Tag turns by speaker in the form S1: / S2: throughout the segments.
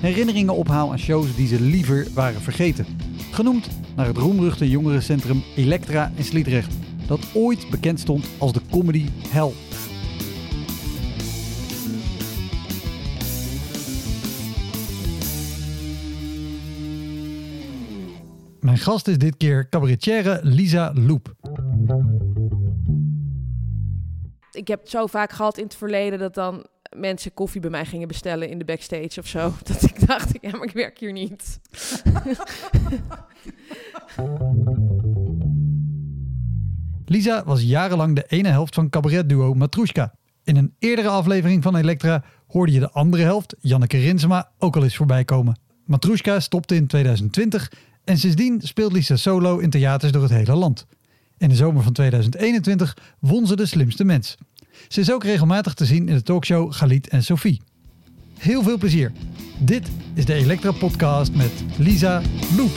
S1: herinneringen ophaal aan shows die ze liever waren vergeten. Genoemd naar het roemruchte jongerencentrum Elektra in Sliedrecht, dat ooit bekend stond als de comedy hell. Mijn gast is dit keer cabaretière Lisa Loep.
S2: ik heb het zo vaak gehad in het verleden dat dan mensen koffie bij mij gingen bestellen in de backstage of zo. Dat ik dacht, ja, maar ik werk hier niet.
S1: Lisa was jarenlang de ene helft van cabaretduo Matrushka. In een eerdere aflevering van Elektra hoorde je de andere helft, Janneke Rinsema, ook al eens voorbij komen. Matrushka stopte in 2020 en sindsdien speelt Lisa solo in theaters door het hele land. In de zomer van 2021 won ze de slimste mens. Ze is ook regelmatig te zien in de talkshow Galit en Sophie. Heel veel plezier. Dit is de Elektra Podcast met Lisa Loep.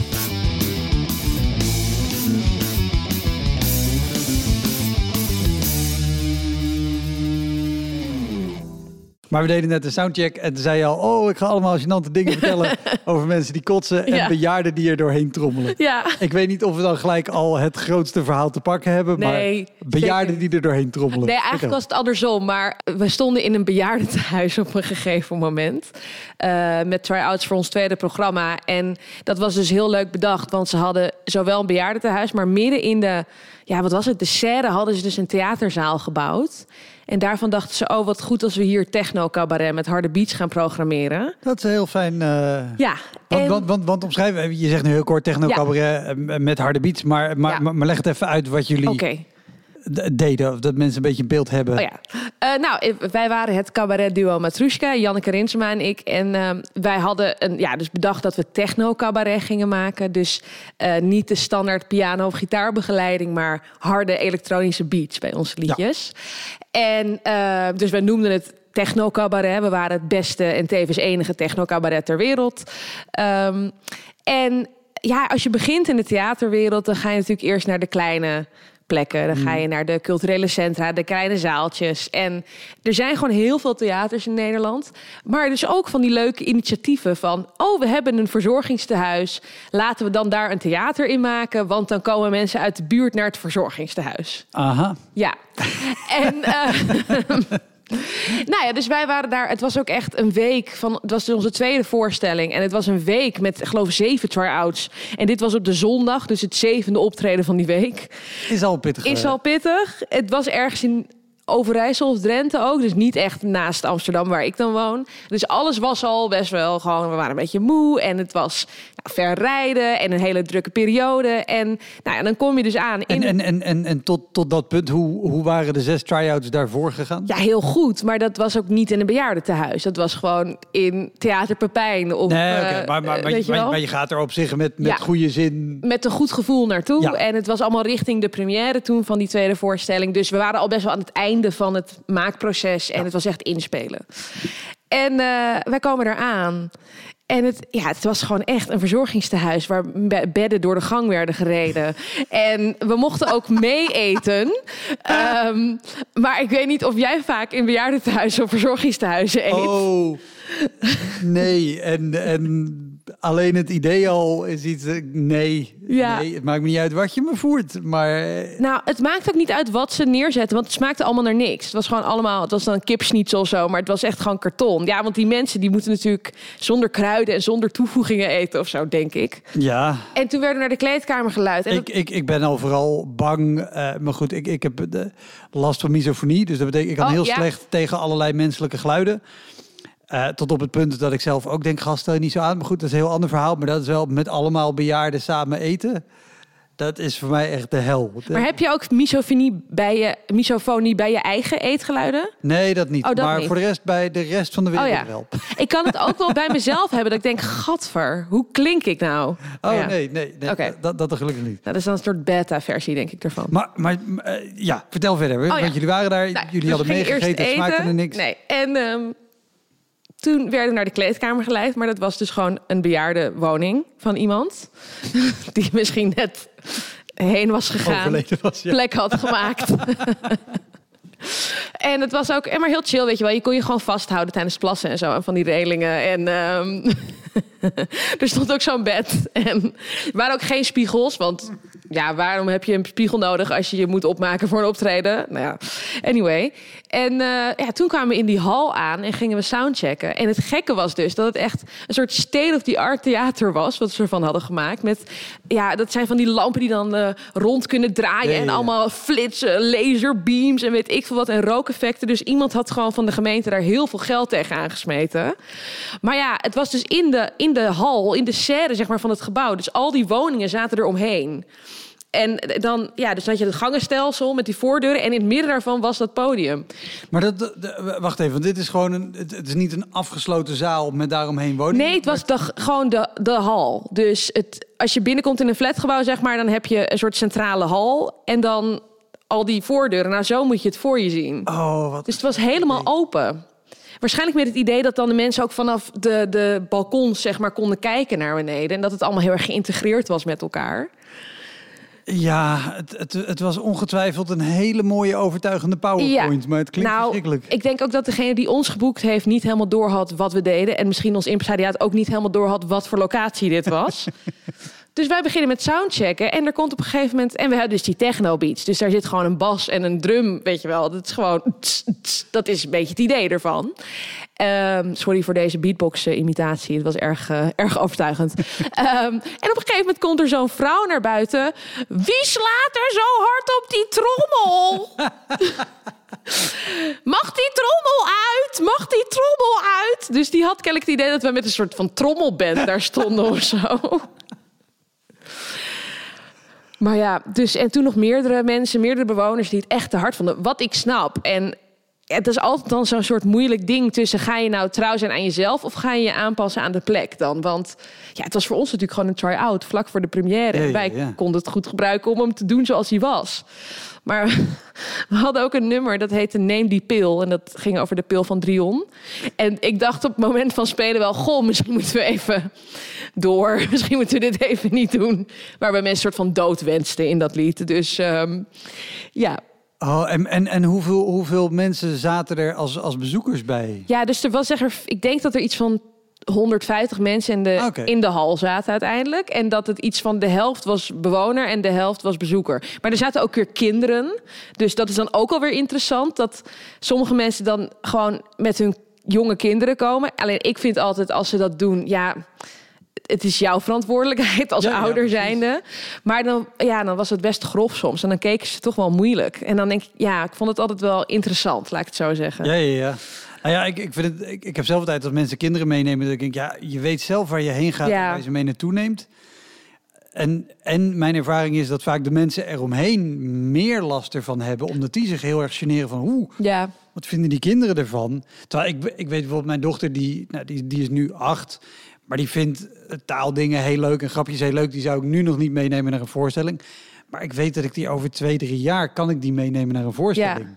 S1: Maar we deden net een soundcheck en toen zei je al... oh, ik ga allemaal gênante dingen vertellen over mensen die kotsen... en
S2: Ja.
S1: bejaarden die er doorheen trommelen.
S2: Ja.
S1: Ik weet niet of we dan gelijk al het grootste verhaal te pakken hebben...
S2: Nee,
S1: maar bejaarden
S2: zeker
S1: die er doorheen trommelen.
S2: Nee, eigenlijk was het andersom. Maar we stonden in een bejaardentehuis op een gegeven moment. eh, met try-outs voor ons tweede programma. En dat was dus heel leuk bedacht. Want ze hadden zowel een bejaardentehuis... maar midden in de, ja, wat was het, de serre hadden ze dus een theaterzaal gebouwd. En daarvan dachten ze, oh, wat goed als we hier techno-cabaret... met harde beats gaan programmeren.
S1: Dat is heel fijn. eh,
S2: Ja,
S1: Want,
S2: en-
S1: want, want, even, je zegt nu heel kort techno
S2: Ja.
S1: cabaret eh, met harde beats, maar, maar,
S2: Ja.
S1: maar, maar leg het even uit wat jullie
S2: Oké.
S1: Deden, of dat mensen een beetje een beeld hebben.
S2: Oh ja. Eh, nou, eh, wij waren het cabaretduo Matrushka, Janneke Rinsema en ik. En ehm, wij hadden een, ja, dus bedacht dat we techno-cabaret gingen maken. Dus eh, niet de standaard piano- of gitaarbegeleiding... maar harde elektronische beats bij onze liedjes. En eh, dus wij noemden het techno-cabaret. We waren het beste en tevens enige techno-cabaret ter wereld. Ehm, en ja, als je begint in de theaterwereld... dan ga je natuurlijk eerst naar de kleine plekken. Dan ga je naar de culturele centra, de kleine zaaltjes. En er zijn gewoon heel veel theaters in Nederland. Maar dus ook van die leuke initiatieven van... oh, we hebben een verzorgingstehuis. Laten we dan daar een theater in maken... want dan komen mensen uit de buurt naar het verzorgingstehuis.
S1: Aha.
S2: Ja. en... eh, Nou ja, dus wij waren daar. Het was ook echt een week van. Het was onze tweede voorstelling. En het was een week met, ik geloof, zeven try-outs. En dit was op de zondag, dus het zevende optreden van die week.
S1: Is al pittig.
S2: Is
S1: eh.
S2: al pittig. Het was ergens in Overijssel of Drenthe ook. Dus niet echt naast Amsterdam waar ik dan woon. Dus alles was al best wel gewoon... We waren een beetje moe en het was nou, ver rijden en een hele drukke periode. En nou ja, dan kom je dus aan in...
S1: En, en, en, en, en tot, tot dat punt, hoe, hoe waren de zes try-outs daarvoor gegaan?
S2: Ja, heel goed. Maar dat was ook niet in een bejaardentehuis. Dat was gewoon in Theater Pepijn. Of,
S1: Nee,
S2: eh,
S1: maar, maar,
S2: eh,
S1: maar,
S2: je
S1: maar, je gaat er op zich met, met
S2: Ja.
S1: goede zin.
S2: met een goed gevoel naartoe.
S1: Ja.
S2: En het was allemaal richting de première toen van die tweede voorstelling. Dus we waren al best wel aan het einde van het maakproces. En het was echt inspelen. En eh, wij komen eraan. En het, ja, het was gewoon echt een verzorgingstehuis waar be- bedden door de gang werden gereden. En we mochten ook mee eten. Ehm, maar ik weet niet of jij vaak in bejaardentehuizen of verzorgingstehuizen eet.
S1: Oh, nee. En, en alleen het idee al is iets... eh, Nee,
S2: Ja.
S1: nee, het maakt me niet uit wat je me voert. Maar eh,
S2: Nou, het maakt ook niet uit wat ze neerzetten, want het smaakte allemaal naar niks. Het was gewoon allemaal, het was dan kipschnitzel of zo, maar het was echt gewoon karton. Ja, want die mensen die moeten natuurlijk zonder kruiden en zonder toevoegingen eten of zo, denk ik.
S1: ja,
S2: En toen werden we naar de kleedkamer geluid. En
S1: ik, ik, ik ben al vooral bang. eh, maar goed, ik, ik heb de last van misofonie. Dus dat betekent, ik kan
S2: Oh,
S1: heel
S2: ja.
S1: slecht tegen allerlei menselijke geluiden. Eh, tot op het punt dat ik zelf ook denk, gast, stel je niet zo aan. Maar goed, dat is een heel ander verhaal. Maar dat is wel met allemaal bejaarden samen eten. Dat is voor mij echt de hel.
S2: maar heb je ook misofonie bij je, misofonie bij je eigen eetgeluiden?
S1: Nee, dat niet.
S2: Oh, dat
S1: maar
S2: niet.
S1: voor de rest bij de rest van de wereld
S2: Oh ja.
S1: wel.
S2: Ik kan het ook wel bij mezelf hebben dat ik denk, gadver, hoe klink ik nou?
S1: Oh
S2: Ja.
S1: nee, nee, dat, dat er gelukkig niet.
S2: Nou, dat is dan een soort beta-versie, denk ik, ervan.
S1: Maar, maar eh, ja, vertel verder.
S2: Oh, ja.
S1: Want jullie waren daar,
S2: Nou,
S1: jullie
S2: dus
S1: hadden meegegeten, smaakte er niks.
S2: Nee. En ehm, toen werden we naar de kleedkamer geleid. Maar dat was dus gewoon een bejaarde woning van iemand. Die misschien net heen was gegaan.
S1: Was, ja.
S2: Plek had gemaakt. En het was ook en maar heel chill, weet je wel. Je kon je gewoon vasthouden tijdens plassen en zo. En van die relingen. En ehm, er stond ook zo'n bed. En er waren ook geen spiegels. Want ja, waarom heb je een spiegel nodig als je je moet opmaken voor een optreden? Nou ja, anyway. En eh, ja, toen kwamen we in die hal aan en gingen we soundchecken. En het gekke was dus dat het echt een soort state-of-the-art theater was. Wat ze ervan hadden gemaakt. Met, ja, dat zijn van die lampen die dan eh, rond kunnen draaien. En
S1: ja.
S2: allemaal flitsen, laserbeams en weet ik veel wat. En rookeffecten. Dus iemand had gewoon van de gemeente daar heel veel geld tegen aangesmeten. Maar ja, het was dus in de, in de hal, in de serre zeg maar, van het gebouw. Dus al die woningen zaten er omheen. En dan, ja, dus had je het gangenstelsel met die voordeuren. En in het midden daarvan was dat podium.
S1: Maar dat, wacht even, want dit is gewoon een, het, het is niet een afgesloten zaal met daaromheen woningen.
S2: Nee, het was de, gewoon de, de hal. Dus het, als je binnenkomt in een flatgebouw, zeg maar, dan heb je een soort centrale hal. En dan al die voordeuren. Nou, zo moet je het voor je zien.
S1: Oh, wat
S2: Dus het was helemaal open. Waarschijnlijk met het idee dat dan de mensen ook vanaf de, de balkons zeg maar, konden kijken naar beneden. En dat het allemaal heel erg geïntegreerd was met elkaar.
S1: Ja, het, het, het was ongetwijfeld een hele mooie overtuigende PowerPoint, maar het klinkt
S2: nou,
S1: verschrikkelijk.
S2: ik denk ook dat degene die ons geboekt heeft niet helemaal door had wat we deden. En misschien ons impresariaat ook niet helemaal door had wat voor locatie dit was. dus wij beginnen met soundchecken. En er komt op een gegeven moment... En we hebben dus die techno beats. Dus daar zit gewoon een bas en een drum, weet je wel. Dat is gewoon... tss, tss, dat is een beetje het idee ervan. Ehm, sorry voor deze beatbox-imitatie. Het was erg, eh, erg overtuigend. Ehm, en op een gegeven moment komt er zo'n vrouw naar buiten. Wie slaat er zo hard op die trommel? Mag die trommel uit? Mag die trommel uit? Dus die had kennelijk het idee dat we met een soort van trommelband daar stonden of zo. Maar ja, dus en toen nog meerdere mensen, meerdere bewoners die het echt te hard vonden. Wat ik snap. En het is altijd dan zo'n soort moeilijk ding tussen ga je nou trouw zijn aan jezelf of ga je je aanpassen aan de plek dan? Want ja, het was voor ons natuurlijk gewoon een try-out vlak voor de première. En wij
S1: ja.
S2: konden het goed gebruiken om hem te doen zoals hij was. Maar we hadden ook een nummer dat heette Neem die pil. En dat ging over de pil van Drion. En ik dacht op het moment van spelen wel... Goh, misschien moeten we even door. Misschien moeten we dit even niet doen. Waarbij mensen een soort van dood wensten in dat lied. Dus ehm, ja.
S1: Oh, en, en, en hoeveel, hoeveel mensen zaten er als, als bezoekers bij?
S2: ja, dus er was zeg. Ik denk dat er iets van 150 mensen in de,
S1: Oké.
S2: in de hal zaten uiteindelijk. En dat het iets van de helft was bewoner en de helft was bezoeker. Maar er zaten ook weer kinderen. Dus dat is dan ook alweer interessant. Dat sommige mensen dan gewoon met hun jonge kinderen komen. Alleen ik vind altijd als ze dat doen, ja... Het is jouw verantwoordelijkheid als
S1: Ja,
S2: ouder zijnde. Maar dan, ja, dan was het best grof soms. En dan keken ze toch wel moeilijk. En dan denk ik, ja, ik vond het altijd wel interessant, laat ik het zo zeggen.
S1: Ja, ja, ja. Nou ja, ik, ik, vind het, ik, ik heb zelf altijd als mensen kinderen meenemen, dat ik denk, ja, je weet zelf waar je heen gaat
S2: Ja.
S1: en waar je ze mee naartoe neemt. En, en mijn ervaring is dat vaak de mensen eromheen meer last ervan hebben, omdat die zich heel erg generen van, hoe,
S2: Ja,
S1: wat vinden die kinderen ervan? Terwijl ik, ik weet bijvoorbeeld, mijn dochter, die, nou, die, die is nu acht, maar die vindt eh, taaldingen heel leuk en grapjes heel leuk. Die zou ik nu nog niet meenemen naar een voorstelling. Maar ik weet dat ik die over twee, drie jaar kan ik die meenemen naar een voorstelling.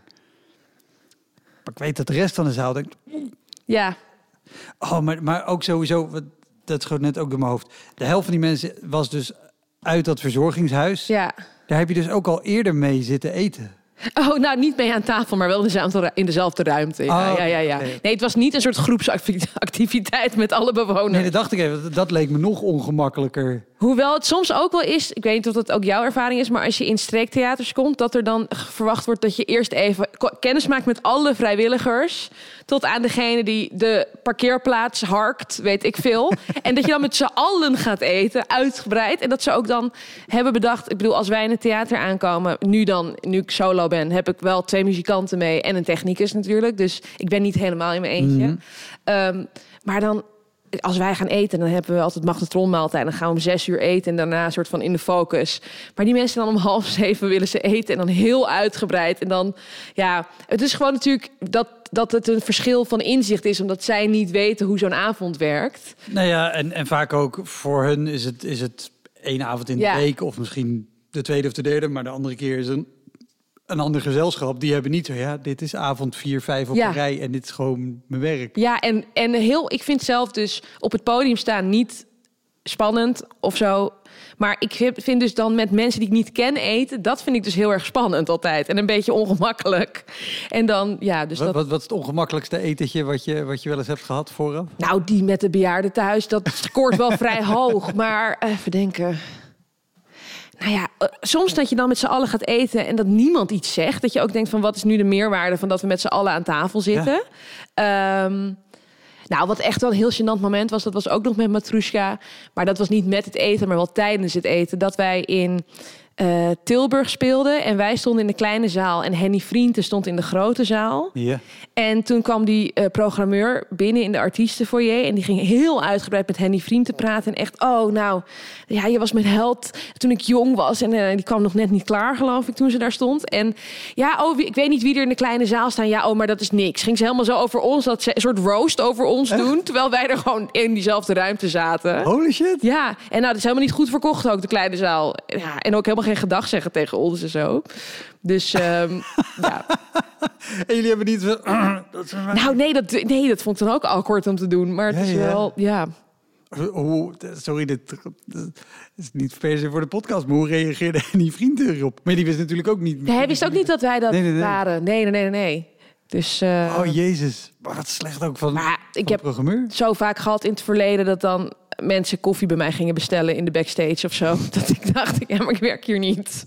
S1: Maar ik weet dat de rest van de zaal denkt,
S2: ja,
S1: oh, maar, maar ook sowieso, dat schoot net ook door mijn hoofd. De helft van die mensen was dus uit dat verzorgingshuis.
S2: ja.
S1: Daar heb je dus ook al eerder mee zitten eten.
S2: Oh, nou niet mee aan tafel, maar wel in dezelfde, in dezelfde ruimte. Ja,
S1: Oh,
S2: ja, ja, ja.
S1: oké.
S2: Nee, het was niet een soort groepsactiviteit met alle bewoners.
S1: Nee, dat dacht ik even. Dat- leek me nog ongemakkelijker.
S2: Hoewel het soms ook wel is, ik weet niet of dat ook jouw ervaring is, maar als je in streektheaters komt, dat er dan verwacht wordt dat je eerst even kennis maakt met alle vrijwilligers. Tot aan degene die de parkeerplaats harkt, weet ik veel. en dat je dan met z'n allen gaat eten, uitgebreid. En dat ze ook dan hebben bedacht, ik bedoel, als wij in het theater aankomen, nu dan, nu ik solo ben, heb ik wel twee muzikanten mee en een technicus natuurlijk. Dus ik ben niet helemaal in mijn eentje. Ehm, maar dan als wij gaan eten, dan hebben we altijd magnetronmaaltijd. Dan gaan we om zes uur eten en daarna een soort van in de focus. Maar die mensen dan om half zeven willen ze eten en dan heel uitgebreid. En dan, ja, het is gewoon natuurlijk dat, dat het een verschil van inzicht is, omdat zij niet weten hoe zo'n avond werkt.
S1: Nou ja, en, en vaak ook voor hun is het, is het één avond in de
S2: Ja.
S1: week of misschien de tweede of de derde, maar de andere keer is een, een ander gezelschap. Die hebben niet zo, ja, dit is avond vier, vijf op
S2: Ja.
S1: een rij en dit is gewoon mijn werk.
S2: Ja, en, en heel, ik vind zelf dus op het podium staan niet spannend of zo. Maar ik vind, vind dus dan met mensen die ik niet ken eten, dat vind ik dus heel erg spannend altijd. En een beetje ongemakkelijk. En dan, ja, dus
S1: Wat,
S2: dat...
S1: wat, wat is het ongemakkelijkste etentje wat je, wat je wel eens hebt gehad vooraf?
S2: Nou, die met de bejaarden thuis, dat scoort wel vrij hoog. Maar even denken. Nou ja, eh, soms dat je dan met z'n allen gaat eten en dat niemand iets zegt. Dat je ook denkt van wat is nu de meerwaarde van dat we met z'n allen aan tafel zitten. Ehm, nou, wat echt wel een heel gênant moment was, dat was ook nog met Matrushka. Maar dat was niet met het eten, maar wel tijdens het eten. Dat wij in eh, Tilburg speelden en wij stonden in de kleine zaal. En Henny Vrienden stond in de grote zaal.
S1: Ja.
S2: En toen kwam die eh, programmeur binnen in de artiestenfoyer. En die ging heel uitgebreid met Henny Vriend te praten. En echt, oh nou, ja, je was mijn held toen ik jong was. En eh, die kwam nog net niet klaar, geloof ik, toen ze daar stond. En ja, oh, wie- ik weet niet wie er in de kleine zaal staan. Ja, oh, maar dat is niks. Ging ze helemaal zo over ons, dat ze een soort roast over ons doen. Terwijl wij er gewoon in diezelfde ruimte zaten.
S1: Holy shit.
S2: Ja, en nou, dat is helemaal niet goed verkocht ook, de kleine zaal. Ja, en ook helemaal geen gedag zeggen tegen ons en zo. Dus ehm, ja.
S1: En jullie hebben niet...
S2: Nou, nee dat, nee, dat vond ik dan ook awkward om te doen. Maar het
S1: Ja,
S2: is wel, ja.
S1: Hoe, sorry, dit, is niet per se voor de podcast, maar hoe reageerde die vriend erop? Maar die wist natuurlijk ook niet...
S2: Hij wist ook niet dat wij dat
S1: Nee, nee, nee.
S2: waren. Nee, nee, nee, nee, nee. Dus eh,
S1: Oh jezus, wat slecht ook van,
S2: Maar ik heb-
S1: programmeur.
S2: zo vaak gehad in het verleden dat dan mensen koffie bij mij gingen bestellen in de backstage of zo. Dat ik dacht, ja, maar ik werk hier niet.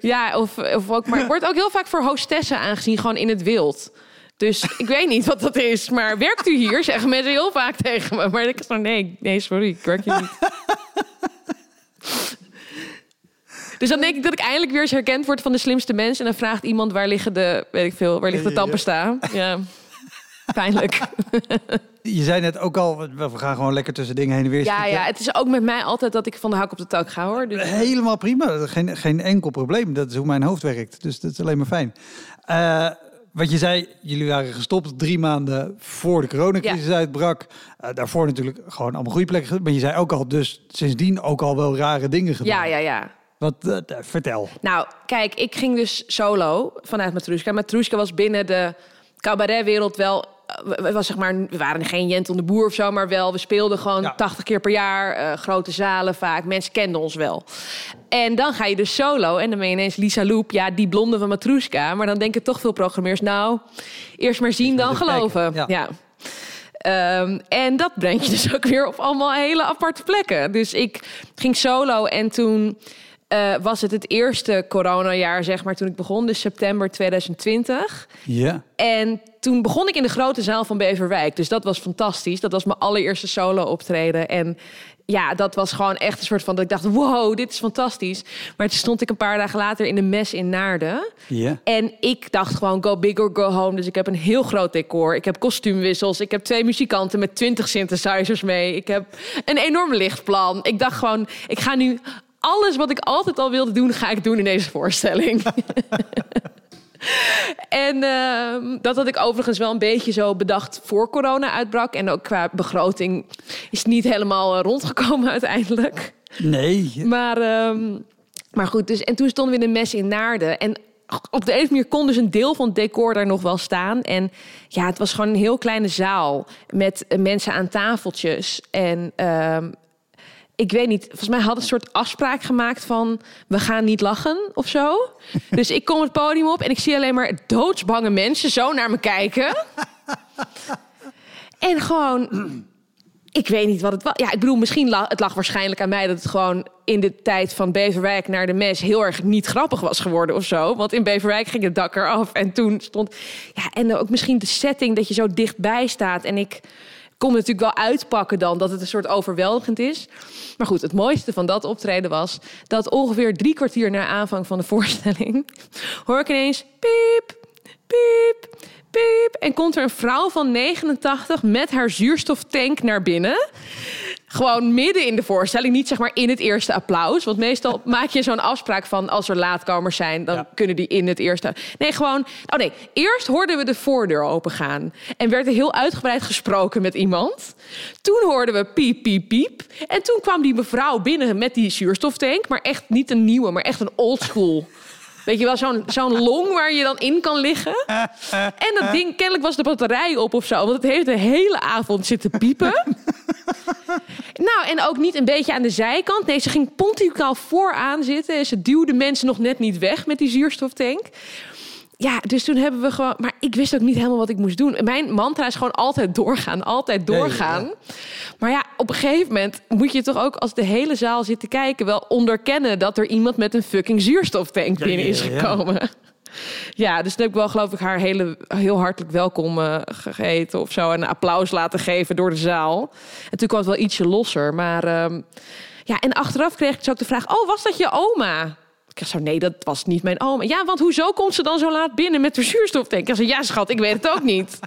S2: Ja, of, of ook, maar ik word ook heel vaak voor hostessen aangezien, gewoon in het wild. Dus ik weet niet wat dat is, maar werkt u hier? Zeggen mensen heel vaak tegen me. Maar ik van nee, nee, sorry, ik werk hier niet. Dus dan denk ik dat ik eindelijk weer eens herkend word van de slimste mensen. En dan vraagt iemand waar liggen de, weet ik veel, waar ligt de tandpasta? Ja, pijnlijk.
S1: Je zei net ook al, we gaan gewoon lekker tussen dingen heen en weer
S2: Ja, ja, het is ook met mij altijd dat ik van de hak op de tak ga hoor. Dus,
S1: Helemaal prima, geen, geen enkel probleem. Dat is hoe mijn hoofd werkt, dus dat is alleen maar fijn. Eh, wat je zei, jullie waren gestopt drie maanden voor de coronacrisis uitbrak. Eh, daarvoor natuurlijk gewoon allemaal goede plekken. Maar je zei ook al, dus sindsdien ook al wel rare dingen gedaan.
S2: ja, ja, ja.
S1: Wat, eh, vertel.
S2: Nou, kijk, ik ging dus solo vanuit Matrushka. Matrushka was binnen de cabaretwereld wel... eh, We, was zeg maar, we waren geen Jentel de Boer of zo, maar wel... We speelden gewoon
S1: Ja.
S2: 80 keer per jaar, eh, grote zalen vaak. Mensen kenden ons wel. En dan ga je dus solo en dan ben je ineens Lisa Loep. Ja, die blonde van Matrushka. Maar dan denken toch veel programmeurs... Nou, eerst maar zien, dan
S1: kijken,
S2: geloven.
S1: ja.
S2: ja. Ehm, en dat brengt je dus ook weer op allemaal hele aparte plekken. Dus ik ging solo en toen eh, was het het eerste coronajaar, zeg maar, toen ik begon, dus september 2020.
S1: Ja.
S2: En toen begon ik in de grote zaal van Beverwijk. Dus dat was fantastisch. Dat was mijn allereerste solo optreden. En ja, dat was gewoon echt een soort van dat ik dacht: wow, dit is fantastisch. Maar toen stond ik een paar dagen later in de mes in Naarden.
S1: Ja.
S2: En ik dacht gewoon go big or go home. Dus ik heb een heel groot decor. Ik heb kostuumwissels. Ik heb twee muzikanten met twintig synthesizers mee. Ik heb een enorm lichtplan. Ik dacht gewoon, ik ga nu alles wat ik altijd al wilde doen, ga ik doen in deze voorstelling. En ehm, dat had ik overigens wel een beetje zo bedacht voor corona uitbrak. En ook qua begroting is het niet helemaal eh, rondgekomen uiteindelijk.
S1: Nee.
S2: Maar, ehm, maar goed, dus, en toen stonden we in de mes in Naarden. En op de een of andere manier kon dus een deel van het decor daar nog wel staan. En ja, het was gewoon een heel kleine zaal met eh, mensen aan tafeltjes. En, ehm, ik weet niet, volgens mij hadden een soort afspraak gemaakt van we gaan niet lachen of zo. Dus ik kom het podium op en ik zie alleen maar doodsbange mensen zo naar me kijken. En gewoon, ik weet niet wat het was. Ja, ik bedoel, misschien lag het lag waarschijnlijk aan mij dat het gewoon in de tijd van Beverwijk naar de mes heel erg niet grappig was geworden of zo. Want in Beverwijk ging het dak eraf en toen stond. Ja, en ook misschien de setting dat je zo dichtbij staat. En ik kon natuurlijk wel uitpakken dan dat het een soort overweldigend is. Maar goed, het mooiste van dat optreden was dat ongeveer drie kwartier na aanvang van de voorstelling hoor ik ineens piep, piep, piep. En komt er een vrouw van 89 met haar zuurstoftank naar binnen. Gewoon midden in de voorstelling, niet zeg maar in het eerste applaus. Want meestal maak je zo'n afspraak van als er laatkomers zijn, dan
S1: Ja.
S2: kunnen die in het eerste. Nee, gewoon. Oh nee, eerst hoorden we de voordeur opengaan. En werd er heel uitgebreid gesproken met iemand. Toen hoorden we piep, piep, piep. En toen kwam die mevrouw binnen met die zuurstoftank. Maar echt niet een nieuwe, maar echt een oldschool. Weet je wel, zo'n zo'n long waar je dan in kan liggen. En dat ding, kennelijk was de batterij op of zo. Want het heeft de hele avond zitten piepen. Nou, en ook niet een beetje aan de zijkant. Nee, ze ging pontificaal vooraan zitten. En ze duwde mensen nog net niet weg met die zuurstoftank. Ja, dus toen hebben we gewoon... Maar ik wist ook niet helemaal wat ik moest doen. Mijn mantra is gewoon altijd doorgaan. Altijd doorgaan. Maar ja, op een gegeven moment moet je toch ook... als de hele zaal zit te kijken... wel onderkennen dat er iemand met een fucking zuurstoftank binnen is
S1: ja.
S2: gekomen. Ja, dus toen heb ik wel geloof ik haar hele, heel hartelijk welkom eh, gegeten of zo. En een applaus laten geven door de zaal. En toen kwam het wel ietsje losser. Maar ehm, ja, en achteraf kreeg ik dus ook de vraag... Oh, was dat je oma? Ik zo, nee, dat was niet mijn oma. Ja, want hoezo komt ze dan zo laat binnen met de zuurstoftank? Ik zeg, ja schat, ik weet het ook niet.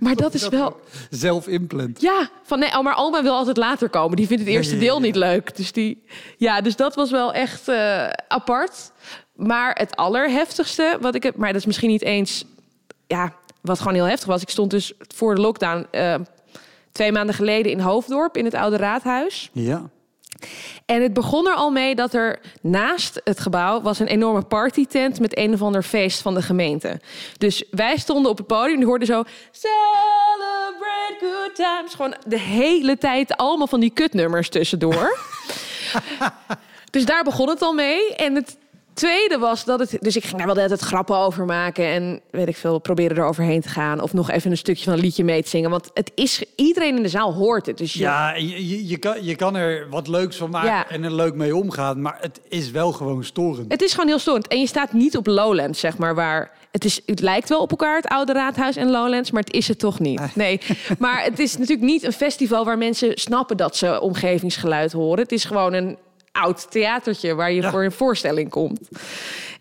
S2: Maar dat is wel...
S1: Zelf inplant.
S2: Ja, van nee, oh, maar oma wil altijd later komen. Die vindt het eerste deel niet leuk. Dus, die, ja, dus dat was wel echt eh, apart. Maar het allerheftigste wat ik heb... Maar dat is misschien niet eens... Ja, wat gewoon heel heftig was. Ik stond dus voor de lockdown... eh, twee maanden geleden in Hoofddorp... in het Oude Raadhuis.
S1: Ja.
S2: En het begon er al mee dat er naast het gebouw was een enorme partytent met een of ander feest van de gemeente. Dus wij stonden op het podium en die hoorden zo celebrate good times. Gewoon de hele tijd allemaal van die kutnummers tussendoor. dus daar begon het al mee. En het tweede was dat het... Dus ik ging daar wel de hele tijd grappen over maken. En weet ik veel, proberen er overheen te gaan. Of nog even een stukje van een liedje mee te zingen. Want het is... Iedereen in de zaal hoort het. Dus je,
S1: Ja, je, je, je kan, je kan er wat leuks van maken
S2: Ja.
S1: en er leuk mee omgaan, maar het is wel gewoon storend.
S2: Het is gewoon heel storend. En je staat niet op Lowlands, zeg maar, waar... Het, is, het lijkt wel op elkaar, het Oude Raadhuis en Lowlands, maar het is het toch niet. Nee, maar het is natuurlijk niet een festival waar mensen snappen dat ze omgevingsgeluid horen. Het is gewoon een oud theatertje waar je
S1: Ja.
S2: voor een voorstelling komt.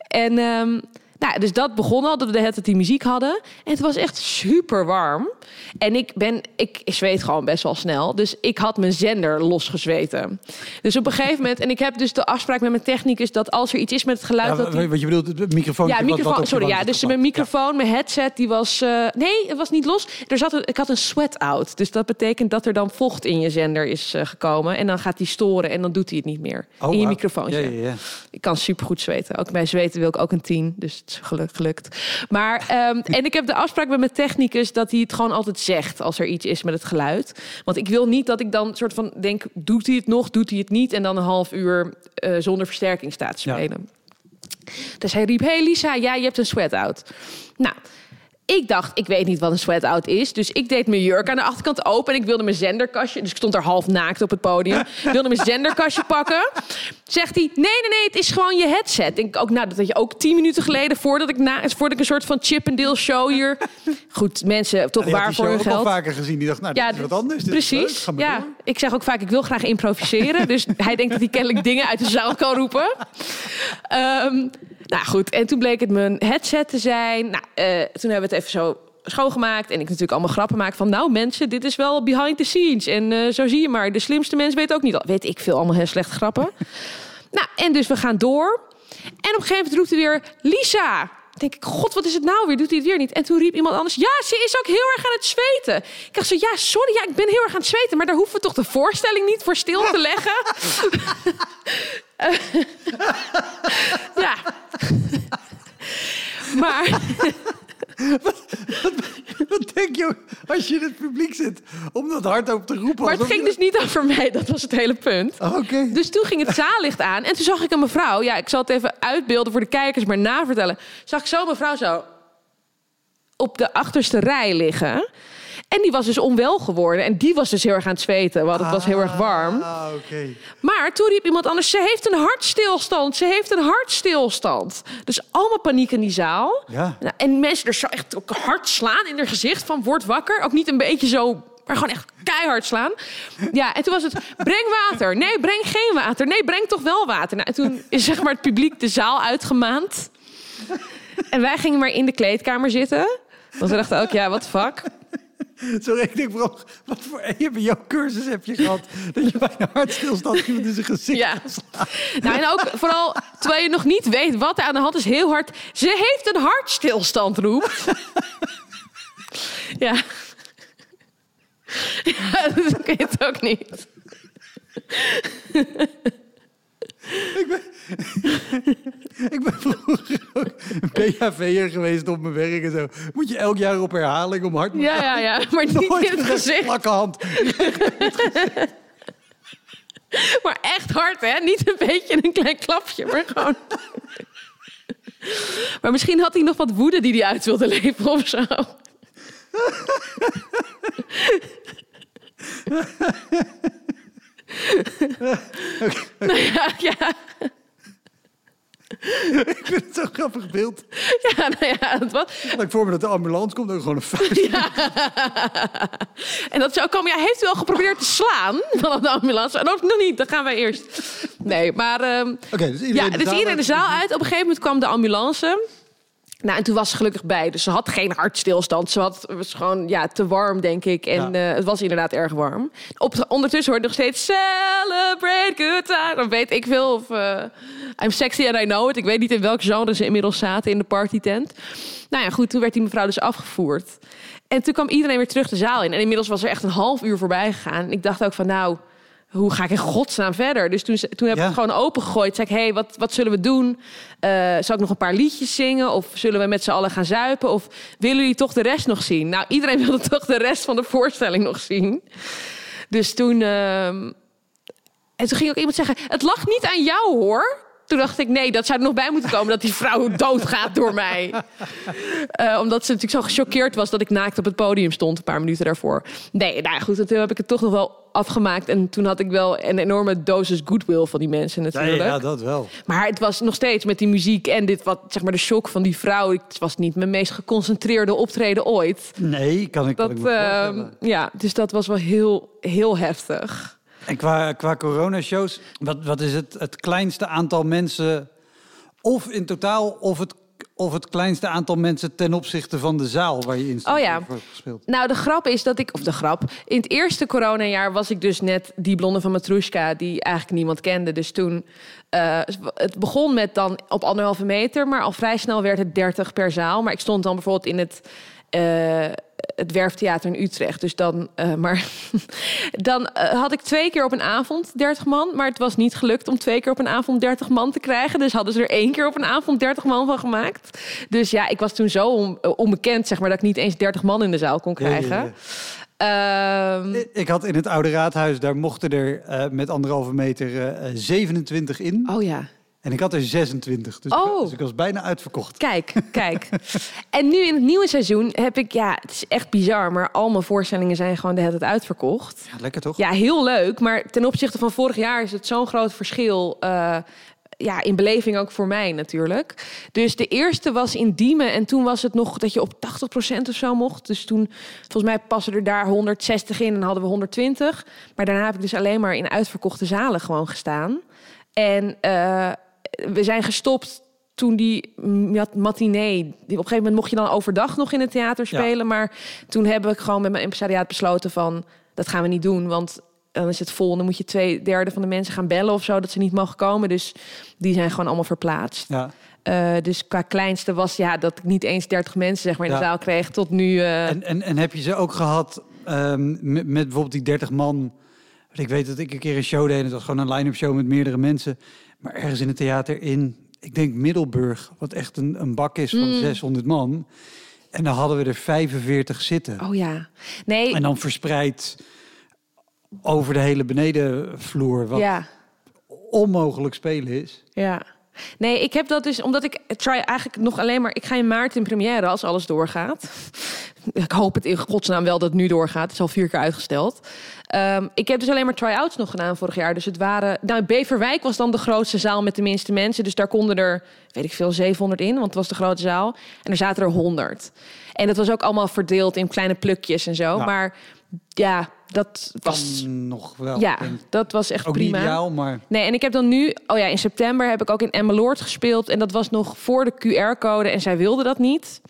S2: En ehm, nou, dus dat begon al, dat we de hele tijd die muziek hadden. En het was echt super warm. En ik ben, ik zweet gewoon best wel snel. Dus ik had mijn zender losgezweten. Dus op een gegeven moment, en ik heb dus de afspraak met mijn technicus dat als er iets is met het geluid,
S1: Ja,
S2: dat die-
S1: wat je bedoelt, het microfoon.
S2: ja, microfoon.
S1: wat
S2: sorry, ja. Dus mijn microfoon, mijn headset, die was. eh, nee, het was niet los. Er zat een, ik had een sweat-out. Dus dat betekent dat er dan vocht in je zender is eh, gekomen. En dan gaat die storen en dan doet hij het niet meer.
S1: Oh,
S2: in je microfoon.
S1: Ja, ja, ja.
S2: Ik kan supergoed zweten. Ook bij zweten wil ik ook een 10. Dus is gelukt. Maar, ehm, en ik heb de afspraak met mijn technicus dat hij het gewoon altijd zegt als er iets is met het geluid. Want ik wil niet dat ik dan soort van denk, doet hij het nog, doet hij het niet? En dan een half uur eh, zonder versterking staat te
S1: Ja.
S2: spelen. Dus hij riep, hey Lisa, ja, je hebt een sweat-out. Nou, ik dacht, ik weet niet wat een sweat-out is. Dus ik deed mijn jurk aan de achterkant open. En ik wilde mijn zenderkastje... Dus ik stond er half naakt op het podium. Ik wilde mijn zenderkastje pakken. Zegt hij, nee, nee, nee, het is gewoon je headset. Denk ik ook, nou, dat had je ook tien minuten geleden... voordat ik, na, voordat ik een soort van Chippendale show hier... Goed, mensen, toch waar voor hun
S1: ook al
S2: geld.
S1: vaker gezien. Die dacht, nou, dit is wat anders. Dit is leuk,
S2: precies.
S1: maar
S2: ja, ik zeg ook vaak, ik wil graag improviseren. dus hij denkt dat hij kennelijk dingen uit de zaal kan roepen. Ehm, nou goed, en toen bleek het mijn headset te zijn. Nou, eh, toen hebben we het even zo schoongemaakt. En ik natuurlijk allemaal grappen maken van... nou mensen, dit is wel behind the scenes. En eh, zo zie je maar, de slimste mens weet ook niet al. Weet ik veel, allemaal heel slechte grappen. nou, en dus we gaan door. En op een gegeven moment roept hij weer... Lisa! denk ik, god, wat is het nou weer? Doet hij het weer niet? En toen riep iemand anders, ja, ze is ook heel erg aan het zweten. Ik dacht zo, ja, sorry, ja, ik ben heel erg aan het zweten. Maar daar hoeven we toch de voorstelling niet voor stil te leggen? ja. maar
S1: Wat denk je als je in het publiek zit om dat hardop te roepen.
S2: Maar het ging
S1: je-
S2: dus niet over mij, dat was het hele punt.
S1: Oh, Oké.
S2: Dus toen ging het zaallicht aan en toen zag ik een mevrouw. Ja, ik zal het even uitbeelden voor de kijkers, maar navertellen. Zag ik zo een mevrouw zo op de achterste rij liggen. En die was dus onwel geworden. En die was dus heel erg aan het zweten, want het was heel erg warm.
S1: Ah.
S2: Maar toen riep iemand anders, ze heeft een hartstilstand. Ze heeft een hartstilstand. Dus allemaal paniek in die zaal.
S1: Ja.
S2: Nou, en mensen er zo echt ook hard slaan in haar gezicht van word wakker. Ook niet een beetje zo, maar gewoon echt keihard slaan. Ja, en toen was het breng water. Nee, breng geen water. Nee, breng toch wel water. Nou, en toen is zeg maar het publiek de zaal uitgemaand. En wij gingen maar in de kleedkamer zitten. Want we dachten ook, ja, wat fuck.
S1: Sorry, ik denk vooral, wat voor EHBO-cursus heb je gehad? dat je bij een hartstilstand iemand in zijn gezicht
S2: Ja. Nou, en ook vooral terwijl je nog niet weet wat er aan de hand is, heel hard. Ze heeft een hartstilstand roept. ja. Ja, dat weet het ook niet.
S1: Ik ben vroeger ook een PHV'er geweest op mijn werk en zo. Moet je elk jaar op herhaling om hard
S2: Ja, ja, ja. Maar niet
S1: Nooit
S2: in het gezicht.
S1: Vlakke hand.
S2: Maar echt hard, hè? Niet een beetje een klein klapje, maar gewoon. Maar misschien had hij nog wat woede die hij uit wilde leven of zo. Nou ja, ja,
S1: Ik vind het zo'n grappig beeld.
S2: ja, nou ja, het was,
S1: Dat ik voor me dat de ambulance komt en gewoon een vuist.
S2: En dat zou komen, ja, heeft u al geprobeerd te slaan van de ambulance? En ook nog niet, dan gaan wij eerst. Nee, maar ehm,
S1: Oké, dus iedereen
S2: ja,
S1: de
S2: dus iedereen de zaal uit. Op een gegeven moment kwam de ambulance. Nou, en toen was ze gelukkig bij. Dus ze had geen hartstilstand. Ze had, het was gewoon ja, te warm, denk ik. En
S1: Ja.
S2: eh, het was inderdaad erg warm. Op, ondertussen hoorde ik nog steeds... Celebrate good time. Dan weet ik veel of... eh, I'm sexy and I know it. Ik weet niet in welk genre ze inmiddels zaten in de partytent. Nou ja, goed. Toen werd die mevrouw dus afgevoerd. En toen kwam iedereen weer terug de zaal in. En inmiddels was er echt een half uur voorbij gegaan. Ik dacht ook van nou... Hoe ga ik in godsnaam verder? Dus toen, toen heb ik
S1: Ja.
S2: het gewoon opengegooid. Zei ik, hey, wat, wat zullen we doen? Eh, zal ik nog een paar liedjes zingen? Of zullen we met z'n allen gaan zuipen? Of willen jullie toch de rest nog zien? Nou, iedereen wilde toch de rest van de voorstelling nog zien. Dus toen... ehm, en toen ging ook iemand zeggen, het lag niet aan jou hoor. Toen dacht ik, nee, dat zou er nog bij moeten komen... dat die vrouw doodgaat door mij. Eh, omdat ze natuurlijk zo gechoqueerd was... dat ik naakt op het podium stond een paar minuten daarvoor. Nee, nou ja, goed, toen heb ik het toch nog wel afgemaakt. En toen had ik wel een enorme dosis goodwill van die mensen
S1: Ja,
S2: natuurlijk.
S1: ja, dat wel.
S2: Maar het was nog steeds met die muziek en dit wat, zeg maar, de shock van die vrouw. Het was niet mijn meest geconcentreerde optreden ooit.
S1: Nee, kan ik, kan
S2: Dat,
S1: ik me
S2: ehm, ja, dus dat was wel heel, heel heftig.
S1: En qua, qua coronashows, wat, wat is het, het kleinste aantal mensen... of in totaal, of het, of het kleinste aantal mensen... ten opzichte van de zaal waar je in stond
S2: Oh ja.
S1: gespeeld?
S2: Nou, de grap is dat ik, of de grap, in het eerste coronajaar was ik dus net die blonde van Matrushka, die eigenlijk niemand kende. Dus toen, eh, het begon met dan op anderhalve meter, maar al vrij snel werd het 30 per zaal. Maar ik stond dan bijvoorbeeld in het, het Werftheater in Utrecht. Dus dan, eh, maar dan eh, had ik twee keer op een avond 30 man, maar het was niet gelukt om twee keer op een avond 30 man te krijgen. Dus hadden ze er één keer op een avond 30 man van gemaakt. Dus ja, ik was toen zo on- onbekend, zeg maar, dat ik niet eens 30 man in de zaal kon
S1: Ja, ja,
S2: krijgen.
S1: ja.
S2: Ehm,
S1: Ik- had in het Oude Raadhuis, daar mochten er eh, met anderhalve meter eh, eh, 27 in.
S2: oh ja.
S1: En ik had er 26. Dus,
S2: Oh.
S1: ik, dus ik was bijna uitverkocht.
S2: Kijk, kijk. en nu in het nieuwe seizoen heb ik, ja, het is echt bizar, maar al mijn voorstellingen zijn gewoon de hele tijd uitverkocht.
S1: Ja, lekker toch?
S2: Ja, heel leuk, maar ten opzichte van vorig jaar is het zo'n groot verschil. eh, ja, in beleving ook voor mij natuurlijk. Dus de eerste was in Diemen en toen was het nog dat je op 80% of zo mocht. Dus toen, volgens mij passen er daar 160 in en hadden we 120. Maar daarna heb ik dus alleen maar in uitverkochte zalen gewoon gestaan. En eh, we zijn gestopt toen die mat- matinee... Op een gegeven moment mocht je dan overdag nog in het theater
S1: Ja.
S2: spelen. Maar toen heb ik gewoon met mijn impresariaat besloten van... dat gaan we niet doen, want dan is het vol. Dan moet je twee derde van de mensen gaan bellen of zo... dat ze niet mogen komen. Dus die zijn gewoon allemaal verplaatst.
S1: Ja.
S2: Eh, dus qua kleinste was ja, dat ik niet eens 30 mensen zeg maar, in de zaal kreeg... tot nu... eh,
S1: En, en, en heb je ze ook gehad ehm, met, met bijvoorbeeld die 30 man? Ik weet dat ik een keer een show deed en het was gewoon een line-up show met meerdere mensen. Maar ergens in het theater in, ik denk Middelburg, wat echt een, een bak is van
S2: Mm.
S1: 600 man. En dan hadden we er 45 zitten.
S2: Oh ja. Nee,
S1: En dan verspreid over de hele benedenvloer, wat
S2: ja.
S1: onmogelijk spelen is.
S2: Ja. Nee, ik heb dat dus omdat ik try eigenlijk nog alleen maar. Ik ga in maart in première als alles doorgaat. Ik hoop het in godsnaam wel dat het nu doorgaat. Het is al vier keer uitgesteld. Ehm, ik heb dus alleen maar try-outs nog gedaan vorig jaar. Dus het waren. Nou, Beverwijk was dan de grootste zaal met de minste mensen. Dus daar konden er, weet ik veel, 700 in, want het was de grote zaal. En er zaten er 100. En dat was ook allemaal verdeeld in kleine plukjes en zo.
S1: Ja.
S2: Maar ja, dat was.
S1: Nog wel.
S2: Ja, dat was echt
S1: Ook
S2: prima.
S1: niet ideaal, maar
S2: Nee, en ik heb dan nu, oh ja, in september heb ik ook in Emmeloord gespeeld. En dat was nog voor de QR-code en zij wilde dat niet.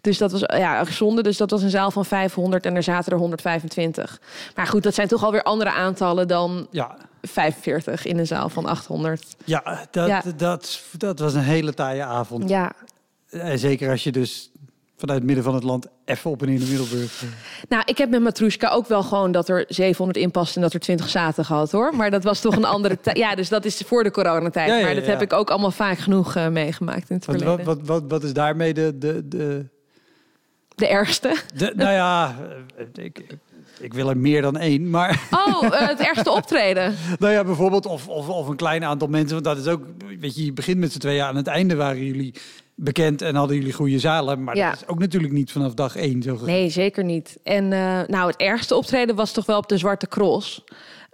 S2: Dus dat was ja, gezonde. Dus dat was een zaal van 500 en er zaten er 125. Maar goed, dat zijn toch alweer andere aantallen dan
S1: ja,
S2: 45 in een zaal van 800.
S1: ja, dat,
S2: Ja.
S1: Dat, dat was een hele taaie avond.
S2: Ja,
S1: En zeker als je dus vanuit het midden van het land even op en in de Middelburg... eh,
S2: nou, ik heb met Matrushka ook wel gewoon dat er 700 in past en dat er 20 zaten gehad hoor. Maar dat was toch een andere tijd. Ja, dus dat is voor de coronatijd.
S1: Ja, ja,
S2: maar dat
S1: ja.
S2: heb ik ook allemaal vaak genoeg eh, meegemaakt in het
S1: Wat,
S2: verleden.
S1: wat, wat, wat, wat is daarmee de... de, de,
S2: De ergste.
S1: de nou ja, eh, ik, ik, wil er meer dan één, maar...
S2: Oh, eh, het ergste optreden.
S1: Nou ja, bijvoorbeeld, of, of, of een klein aantal mensen. Want dat is ook, weet je, je begint met z'n tweeën. Aan het einde waren jullie bekend en hadden jullie goede zalen. Maar
S2: Ja.
S1: dat is ook natuurlijk niet vanaf dag één zo.
S2: Nee, zeker niet. En eh, nou, het ergste optreden was toch wel op de Zwarte Cross.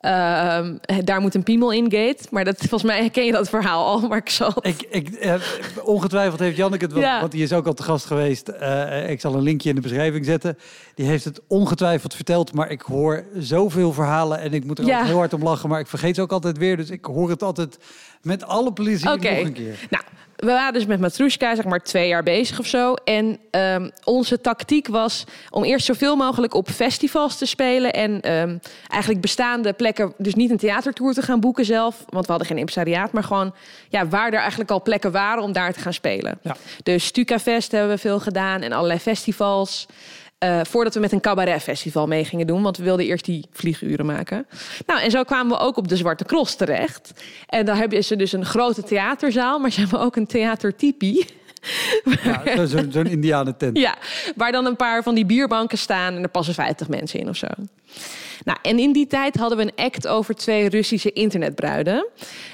S2: Ehm, daar moet een piemel in gate. Maar dat, volgens mij ken je dat verhaal al, maar ik zal
S1: Ik, ik, eh, ongetwijfeld heeft Janneke het,
S2: Ja.
S1: want die is ook al te gast geweest. Eh, ik zal een linkje in de beschrijving zetten. Die heeft het ongetwijfeld verteld, maar ik hoor zoveel verhalen en ik moet er
S2: Ja.
S1: heel hard om lachen. Maar ik vergeet ze ook altijd weer, dus ik hoor het altijd met alle plezier nog een keer.
S2: Nou, we waren dus met Matrushka zeg maar twee jaar bezig of zo. En ehm, onze tactiek was om eerst zoveel mogelijk op festivals te spelen. En ehm, eigenlijk bestaande plekken, dus niet een theatertour te gaan boeken zelf. Want we hadden geen impresariaat, maar gewoon ja, waar er eigenlijk al plekken waren om daar te gaan spelen.
S1: Ja.
S2: Dus Stukafest hebben we veel gedaan en allerlei festivals. Eh, voordat we met een cabaretfestival mee gingen doen. Want we wilden eerst die vlieguren maken. Nou, en zo kwamen we ook op de Zwarte Cross terecht. En daar hebben ze dus een grote theaterzaal. Maar ze hebben ook een theatertipi.
S1: Ja, zo- Zo'n zo'n indianentent.
S2: Ja, waar dan een paar van die bierbanken staan. En er passen 50 mensen in of zo. Nou, en in die tijd hadden we een act over twee Russische internetbruiden.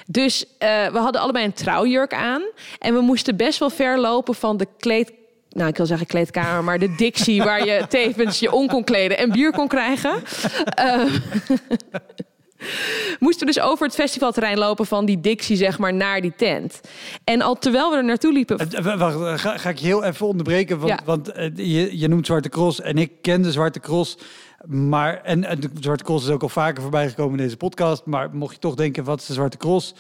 S2: Dus eh, we hadden allebei een trouwjurk aan. En we moesten best wel ver lopen van de kleed... Nou, ik wil zeggen kleedkamer, maar de dictie... waar je tevens je on kon kleden en bier kon krijgen. Eh, moesten we dus over het festivalterrein lopen van die dictie, zeg maar, naar die tent. En al terwijl we er naartoe liepen...
S1: Eh, w- Wacht, eh, ga, ga ik je heel even onderbreken. Want,
S2: Ja.
S1: want eh, je, je noemt Zwarte Cross en ik ken de Zwarte Cross. Maar, en, en de Zwarte Cross is ook al vaker voorbij gekomen in deze podcast. Maar mocht je toch denken, wat is de Zwarte Cross?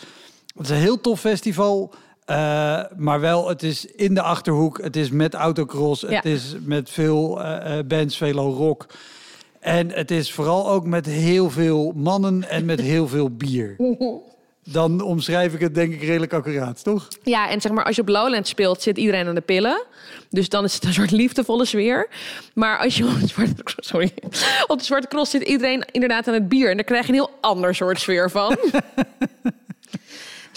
S1: Het is een heel tof festival. Eh, maar wel, het is in de Achterhoek. Het is met autocross.
S2: Ja.
S1: Het is met veel eh, eh, bands, velo rock. En het is vooral ook met heel veel mannen en met heel veel bier. Dan omschrijf ik het denk ik redelijk accuraat, toch?
S2: Ja, en zeg maar, als je op Lowland speelt, zit iedereen aan de pillen. Dus dan is het een soort liefdevolle sfeer. Maar als je op de Zwarte Cross, sorry, op de Zwarte Cross zit iedereen inderdaad aan het bier. En daar krijg je een heel ander soort sfeer van.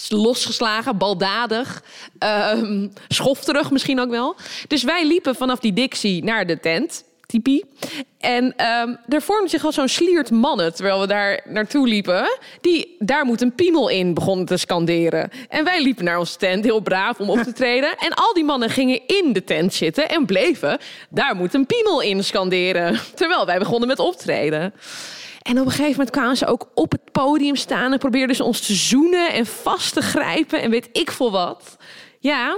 S2: Losgeslagen, baldadig, ehm schofterig misschien ook wel. Dus wij liepen vanaf die Dixie naar de tent, tipi. En ehm, er vormde zich al zo'n sliert mannen terwijl we daar naartoe liepen. Die daar moet een piemel in begonnen te scanderen. En wij liepen naar onze tent, heel braaf om op te treden. En al die mannen gingen in de tent zitten en bleven. Daar moet een piemel in scanderen. Terwijl wij begonnen met optreden. En op een gegeven moment kwamen ze ook op het podium staan en probeerden ze ons te zoenen en vast te grijpen en weet ik veel wat. Ja,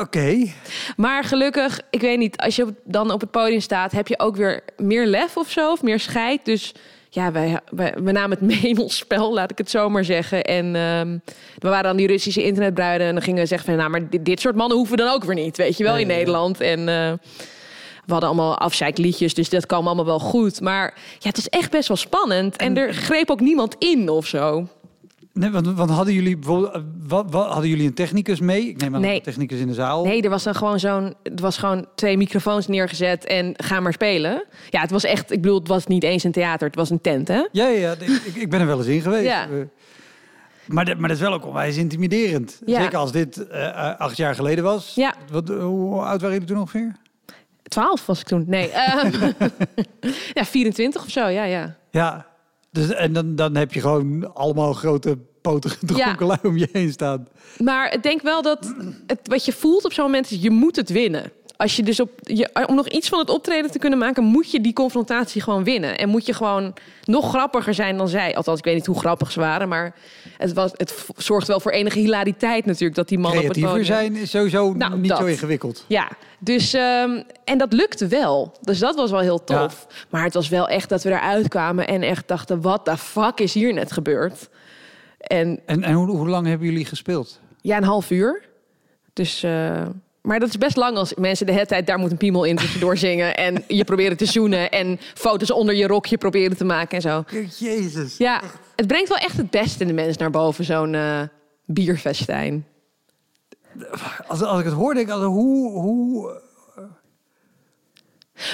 S1: Oké.
S2: maar gelukkig, ik weet niet, als je dan op het podium staat, heb je ook weer meer lef of zo, of meer scheid. Dus ja, wij, wij, we namen het mee in ons spel, laat ik het zo maar zeggen. En ehm, we waren dan die Russische internetbruiden en dan gingen we zeggen van, nou, maar dit, dit soort mannen hoeven we dan ook weer niet, weet je wel,
S1: Nee,
S2: in. Nederland. En eh, we hadden allemaal afzeikliedjes, dus dat kwam allemaal wel goed. Maar ja, het is echt best wel spannend en er greep ook niemand in of zo.
S1: Nee, want, want hadden jullie bijvoorbeeld, eh, wat, wat, hadden jullie een technicus mee? Ik neem aan
S2: Nee.
S1: een technicus in de zaal.
S2: Nee, er was dan gewoon zo'n. Het was gewoon twee microfoons neergezet en ga maar spelen. Ja, het was echt. Ik bedoel, het was niet eens een theater, het was een tent, hè?
S1: Ja, ja, ja, ik, ik ben er wel eens in geweest.
S2: Ja.
S1: Eh, Maar, dat- maar dat is wel ook onwijs intimiderend.
S2: Ja.
S1: Zeker als dit eh, acht jaar geleden was.
S2: Ja.
S1: Wat, hoe oud waren jullie toen ongeveer?
S2: 12 was ik toen. Nee, ehm, ja, 24 of zo, ja, ja.
S1: Ja. Dus, en dan, dan heb je gewoon allemaal grote potige dronken om je heen staan.
S2: Maar ik denk wel dat het, wat je voelt op zo'n moment is, je moet het winnen. Als je dus op, je, om nog iets van het optreden te kunnen maken, moet je die confrontatie gewoon winnen. En moet je gewoon nog grappiger zijn dan zij. Althans, ik weet niet hoe grappig ze waren, maar het, was, het zorgt wel voor enige hilariteit natuurlijk dat die man op het
S1: Creatiever
S2: podium...
S1: zijn is sowieso
S2: Nou,
S1: niet
S2: dat.
S1: zo ingewikkeld.
S2: Ja, dus ehm, en dat lukte wel. Dus dat was wel heel tof. Maar het was wel echt dat we eruit kwamen en echt dachten: wat de fuck is hier net gebeurd? En
S1: En, en hoe, hoe lang hebben jullie gespeeld?
S2: ja, een half uur. Dus, eh, maar dat is best lang als mensen de hele tijd daar moet een piemel in tussendoor zingen en je proberen te zoenen en foto's onder je rokje proberen te maken en zo.
S1: Jezus.
S2: Ja, het brengt wel echt het beste in de mens naar boven, zo'n eh, bierfestijn.
S1: Als, als ik het hoor, denk ik, hoe, hoe...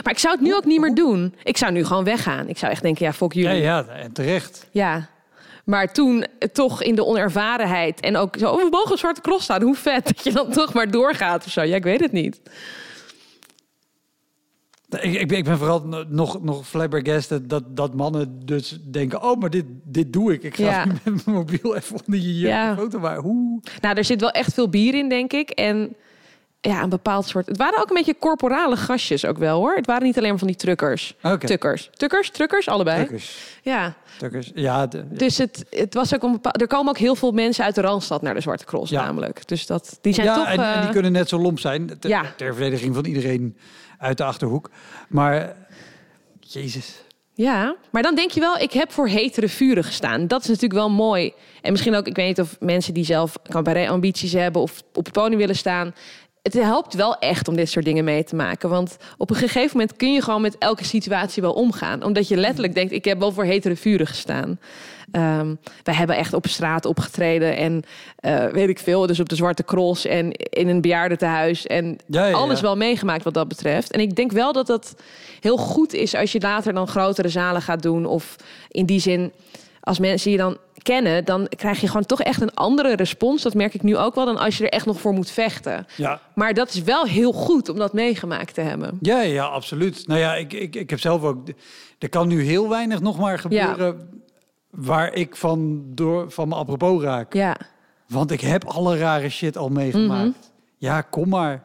S2: Maar ik zou het nu ook niet meer doen. Ik zou nu gewoon weggaan. Ik zou echt denken, ja, fuck
S1: Ja,
S2: jullie.
S1: ja, en terecht.
S2: Ja. Maar toen toch in de onervarenheid en ook zo, oh, we mogen op Zwarte Cross staan. Hoe vet dat je dan toch maar doorgaat of zo. Ja, ik weet het niet.
S1: Ik, ik, ben, ik ben vooral no- nog, nog flabbergasted dat, dat mannen dus denken... oh, maar dit, dit doe ik. Ik ga
S2: Ja.
S1: met mijn mobiel even onder je
S2: Ja.
S1: een foto maken. Hoe?
S2: Nou, er zit wel echt veel bier in, denk ik. En ja, een bepaald soort... Het waren ook een beetje corporale gastjes ook wel, hoor. Het waren niet alleen maar van die truckers.
S1: Oké.
S2: Tukkers. Tukkers? Truckers? Allebei. Ja.
S1: Tukkers. Ja, de-
S2: Dus het, het was ook een bepaald... Er komen ook heel veel mensen uit de Randstad naar de Zwarte Cross,
S1: Ja.
S2: namelijk. Dus dat, die zijn
S1: ja
S2: toch...
S1: en, en die
S2: eh,
S1: kunnen net zo lomp zijn. Ter,
S2: Ja.
S1: ter verdediging van iedereen uit de Achterhoek. Maar, jezus.
S2: Ja, maar dan denk je wel, ik heb voor hetere vuren gestaan. Dat is natuurlijk wel mooi. En misschien ook, ik weet niet of mensen die zelf cabaret-ambities hebben of op het podium willen staan. Het helpt wel echt om dit soort dingen mee te maken. Want op een gegeven moment kun je gewoon met elke situatie wel omgaan. Omdat je letterlijk denkt, ik heb wel voor hetere vuren gestaan. Ehm wij hebben echt op straat opgetreden en eh, weet ik veel. Dus op de Zwarte Cross en in een bejaardentehuis. En
S1: Ja, ja,
S2: alles wel meegemaakt wat dat betreft. En ik denk wel dat dat heel goed is als je later dan grotere zalen gaat doen. Of in die zin, als mensen je dan kennen, dan krijg je gewoon toch echt een andere respons. Dat merk ik nu ook wel dan als je er echt nog voor moet vechten.
S1: Ja,
S2: Maar dat is wel heel goed om dat meegemaakt te hebben.
S1: ja, ja absoluut. Nou ja, ik, ik, ik heb zelf ook... Er kan nu heel weinig nog maar gebeuren... waar ik van, door, van mijn apropos raak.
S2: Ja,
S1: Want ik heb alle rare shit al meegemaakt.
S2: Mhm.
S1: Ja, kom maar.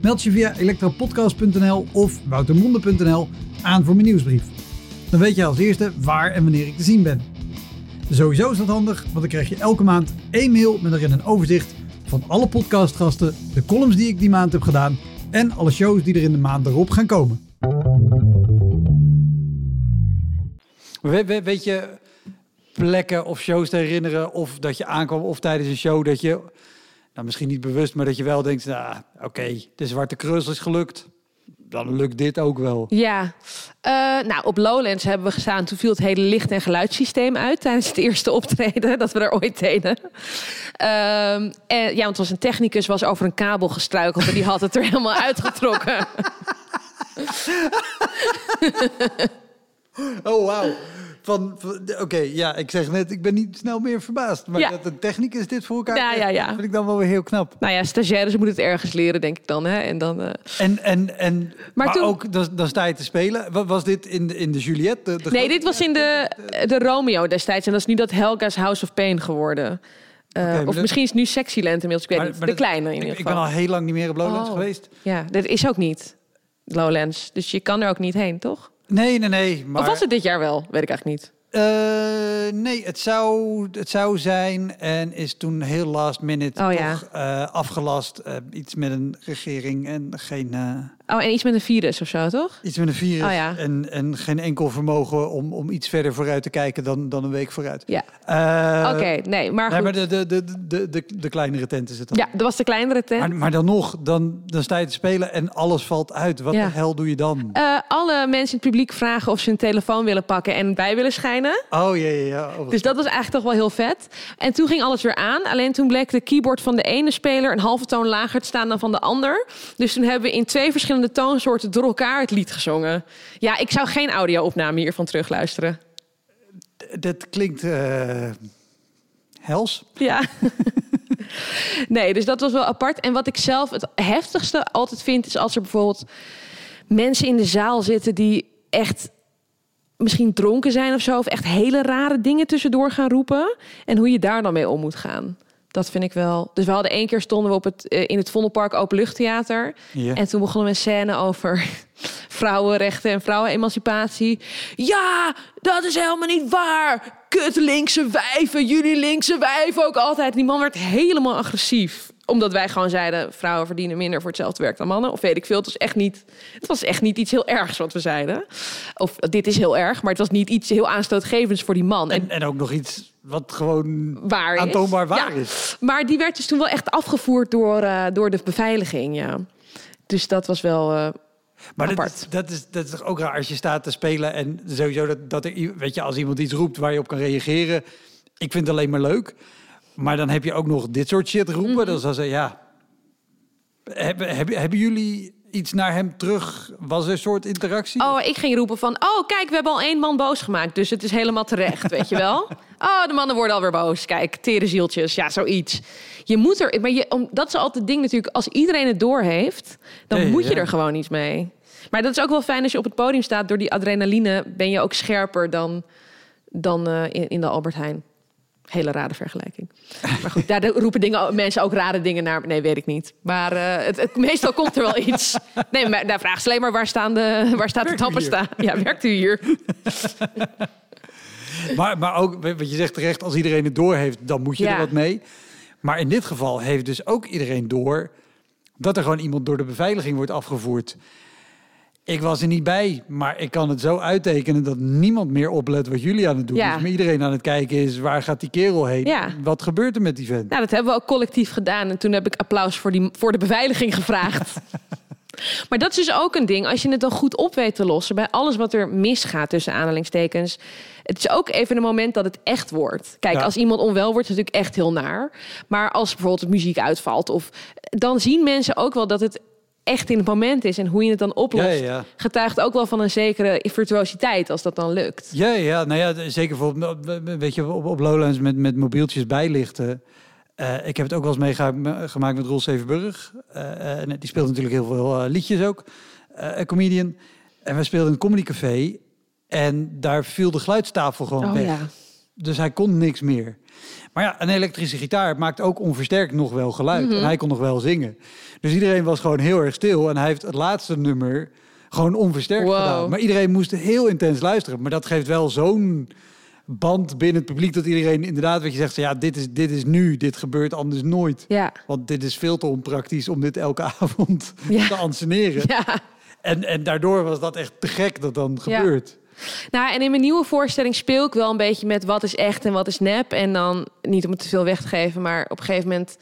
S1: Meld je via elektropodcast.nl of woutermonde.nl aan voor mijn nieuwsbrief. Dan weet je als eerste waar en wanneer ik te zien ben. Sowieso is dat handig, want dan krijg je elke maand één mail met erin een overzicht van alle podcastgasten, de columns die ik die maand heb gedaan en alle shows die er in de maand erop gaan komen. weet je plekken of shows te herinneren of dat je aankwam of tijdens een show dat je, nou misschien niet bewust, maar dat je wel denkt, nou oké, de Zwarte Kruis is gelukt, dan lukt dit ook wel.
S2: ja. Eh, nou, op Lowlands hebben we gestaan. Toen viel het hele licht- en geluidssysteem uit tijdens het eerste optreden dat we daar ooit deden. Ehm, en, ja, want het was een technicus, was over een kabel gestruikeld en die had het er helemaal uitgetrokken.
S1: Oh, wauw. Van, van- oké, ja, ik zeg net, ik ben niet snel meer verbaasd. Maar
S2: Ja.
S1: dat een technicus dit voor elkaar
S2: Ja, ja, ja.
S1: vind ik dan wel weer heel knap.
S2: nou ja, stagiaires moeten het ergens leren, denk ik dan. Hè? En dan eh,
S1: En, en, en maar,
S2: toen-
S1: ook, dan, dan sta je te spelen. Wa- Was dit in de, in de Juliette? De, de
S2: Nee, dit was in de, de Romeo destijds. En dat is nu dat Helga's House of Pain geworden.
S1: Maar
S2: of misschien is het nu Sexyland inmiddels. Ik weet
S1: Maar-
S2: niet.
S1: maar
S2: de
S1: dat-
S2: kleine in ieder
S1: ik ben
S2: geval.
S1: al heel lang niet meer op Lowlands
S2: Oh.
S1: geweest.
S2: Ja, dat is ook niet Lowlands. Dus je kan er ook niet heen, toch?
S1: Nee, nee, nee. Maar,
S2: Of was het dit jaar wel? Weet ik eigenlijk niet.
S1: Eh, nee, het zou, het zou zijn en is toen heel last minute
S2: Oh, ja.
S1: toch eh, afgelast. Eh, iets met een regering en geen...
S2: Oh, en iets met een virus of zo, toch?
S1: Iets met een virus
S2: Oh, ja.
S1: en, en geen enkel vermogen om, om iets verder vooruit te kijken dan, dan een week vooruit.
S2: Ja.
S1: Eh,
S2: Oké, nee, maar
S1: Nee, maar de, de, de, de, de, de kleinere tent is het dan.
S2: Ja, dat was de kleinere tent.
S1: Maar, maar dan nog, dan, dan sta je te spelen en alles valt uit. Wat
S2: Ja.
S1: de hel doe je dan?
S2: Eh, alle mensen in het publiek vragen of ze hun telefoon willen pakken en bij willen schijnen.
S1: Oh, ja, ja, ja. Oh,
S2: Dus dat was eigenlijk toch wel heel vet. En toen ging alles weer aan. Alleen toen bleek de keyboard van de ene speler een halve toon lager te staan dan van de ander. Dus toen hebben we in twee verschillende toonsoorten door elkaar het lied gezongen. Ja, ik zou geen audio-opname hiervan terugluisteren.
S1: Dat klinkt eh, hels.
S2: Ja. nee, dus dat was wel apart. En wat ik zelf het heftigste altijd vind, is als er bijvoorbeeld mensen in de zaal zitten die echt misschien dronken zijn of zo, of echt hele rare dingen tussendoor gaan roepen. En hoe je daar dan mee om moet gaan. Dat vind ik wel. Dus we hadden één keer stonden we op het, eh, in het Vondelpark Openluchttheater.
S1: Ja.
S2: En toen begonnen we een scène over vrouwenrechten en vrouwenemancipatie. Ja, dat is helemaal niet waar. Kut linkse wijven, jullie linkse wijven ook altijd. Die man werd helemaal agressief omdat wij gewoon zeiden: vrouwen verdienen minder voor hetzelfde werk dan mannen. Of weet ik veel. Het was echt niet, het was echt niet iets heel ergs wat we zeiden. Of dit is heel erg, maar het was niet iets heel aanstootgevends voor die man. En
S1: En, en ook nog iets wat gewoon
S2: waar is.
S1: aantoonbaar waar
S2: Ja.
S1: is.
S2: Maar die werd dus toen wel echt afgevoerd door, eh, door de beveiliging, ja. Dus dat was wel eh,
S1: Maar dat is, dat, is, dat is toch ook raar als je staat te spelen en sowieso dat, dat er, weet je, als iemand iets roept waar je op kan reageren. Ik vind het alleen maar leuk. Maar dan heb je ook nog dit soort shit roepen.
S2: Mhm.
S1: Dan zal ze, ja. Hebben, hebben, hebben jullie iets naar hem terug? Was er een soort interactie?
S2: Oh, ik ging roepen van... Oh, kijk, we hebben al één man boos gemaakt. Dus het is helemaal terecht, weet je wel? Oh, de mannen worden alweer boos. Kijk, tere zieltjes. Ja, zoiets. Je moet er... Maar je, om, dat is altijd het ding natuurlijk. Als iedereen het door heeft, dan moet je
S1: ja.
S2: er gewoon iets mee. Maar dat is ook wel fijn als je op het podium staat. Door die adrenaline ben je ook scherper dan, dan eh, in, in de Albert Heijn. Hele rare vergelijking. Maar goed, daar roepen dingen, mensen ook rare dingen naar. Nee, weet ik niet. Maar eh, het, het- meestal komt er wel iets. Nee, maar daar vragen ze alleen maar waar, staan de, waar staat de
S1: Werkt
S2: tappensta? Ja, werkt u hier?
S1: Maar, maar ook, wat je zegt terecht, als iedereen het door heeft, dan moet je
S2: Ja.
S1: er wat mee. Maar in dit geval heeft dus ook iedereen door dat er gewoon iemand door de beveiliging wordt afgevoerd. Ik was er niet bij, maar ik kan het zo uittekenen dat niemand meer oplet wat jullie aan het doen
S2: Ja.
S1: Maar iedereen aan het kijken is, waar gaat die kerel heen?
S2: Ja.
S1: Wat gebeurt er met die vent?
S2: Nou, dat hebben we ook collectief gedaan. En toen heb ik applaus voor, die, voor de beveiliging gevraagd. maar dat is dus ook een ding. Als je het dan goed op weet te lossen... bij alles wat er misgaat tussen aanhalingstekens... het is ook even een moment dat het echt wordt. Kijk,
S1: Ja.
S2: als iemand onwel wordt, is het natuurlijk echt heel naar. Maar als bijvoorbeeld de muziek uitvalt... Of, dan zien mensen ook wel dat het echt in het moment is... en hoe je het dan oplost...
S1: Ja, ja, ja.
S2: getuigt ook wel van een zekere virtuositeit... als dat dan lukt.
S1: Ja, ja, nou ja, zeker voor, weet je, op, op Lowlands met, met mobieltjes bijlichten. Eh, ik heb het ook wel eens meegemaakt met Roel Zevenburg. Eh, en die speelt natuurlijk heel veel eh, liedjes ook, eh, een comedian. En we speelden in een comedycafé en daar viel de geluidstafel gewoon
S2: Oh
S1: weg.
S2: ja.
S1: Dus hij kon niks meer. Maar ja, een elektrische gitaar maakt ook onversterkt nog wel geluid.
S2: Mhm.
S1: En hij kon nog wel zingen. Dus iedereen was gewoon heel erg stil. En hij heeft het laatste nummer gewoon onversterkt
S2: Wow.
S1: gedaan. Maar iedereen moest heel intens luisteren. Maar dat geeft wel zo'n band binnen het publiek... dat iedereen inderdaad, wat je zegt... ja, dit is, dit is nu, dit gebeurt anders nooit.
S2: Ja.
S1: Want dit is veel te onpraktisch om dit elke avond
S2: Ja.
S1: te anseneren.
S2: ja.
S1: En, en daardoor was dat echt te gek dat dan
S2: Ja.
S1: gebeurt.
S2: Nou, en in mijn nieuwe voorstelling speel ik wel een beetje met wat is echt en wat is nep. En dan, niet om het te veel weg te geven, maar op een gegeven moment